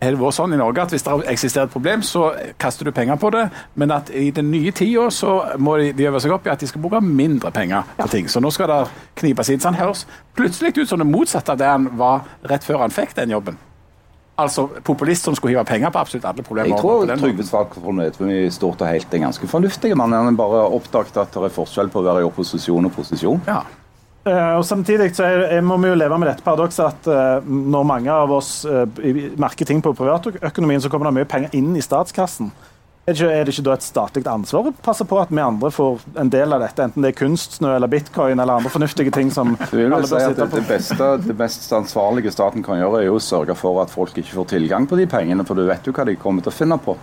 det vært sånn i Norge at hvis det eksisterer et problem, så kaster du penger på det. Men at i den nye tida så må de, de øve seg opp i at de skal bruke mindre penger på ting. Så nå skal det knipes inn. Så han høres plutselig ut som det motsatte av det han var rett før han fikk den jobben. Altså populist som skulle hive penger på absolutt alle problemer. Jeg tror Trygve Slagsvold hvor i stort og helt er ganske fornuftig. Han har bare oppdaget at det er forskjell på å være i opposisjon og posisjon. Ja. Eh, og Samtidig så er, må vi jo leve med dette paradokset at eh, når mange av oss eh, merker ting på privatøkonomien, så kommer det mye penger inn i statskassen. Er det, ikke, da et statlig ansvar å passe på at vi andre får en del av dette, enten det er kunstsnø eller bitcoin eller andre fornuftige ting som du vil alle bør si sitte på? det, beste, det mest ansvarlige staten kan gjøre, er jo å sørge for at folk ikke får tilgang på de pengene, for du vet jo hva de kommer til å finne på.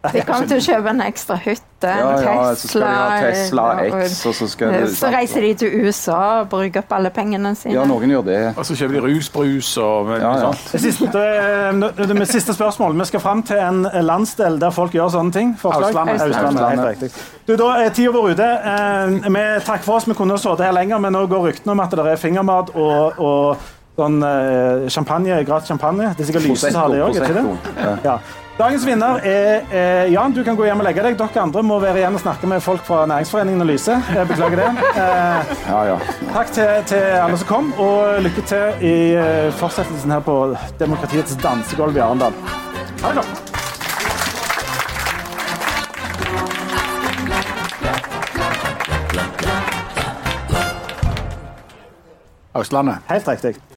De kommer til å kjøpe en ekstra hytte, en Ja, ja, så skal de ha Tesla X, og så skal de- Så reiser de til USA og bruker opp alle pengene sine. Ja, noen gjør det. Og så kjøper de rusbrus og men, Ja, ja. sånt. Det siste, det, det siste spørsmål. Vi skal fram til en landsdel der folk gjør sånne ting. Forslag? Østlandet. Østlandet. Helt riktig. Du, da er tida vår ute. Eh, vi takker for oss. Vi kunne ha sittet her lenger, men nå går ryktene om at det er fingermat og, og sånn eh, champagne, gratis champagne. Det er sikkert Lyse som har det òg, ikke det? Ja. Dagens vinner er eh, Jan. Du kan gå hjem og legge deg. Dere andre må være igjen og snakke med folk fra Næringsforeningen og Lyse. Jeg beklager det. Eh, Ja, ja. Takk til, til alle som kom, og lykke til i eh, fortsettelsen her på Demokratiets dansegulv i Arendal. Ha det godt. Østlandet. Helt riktig.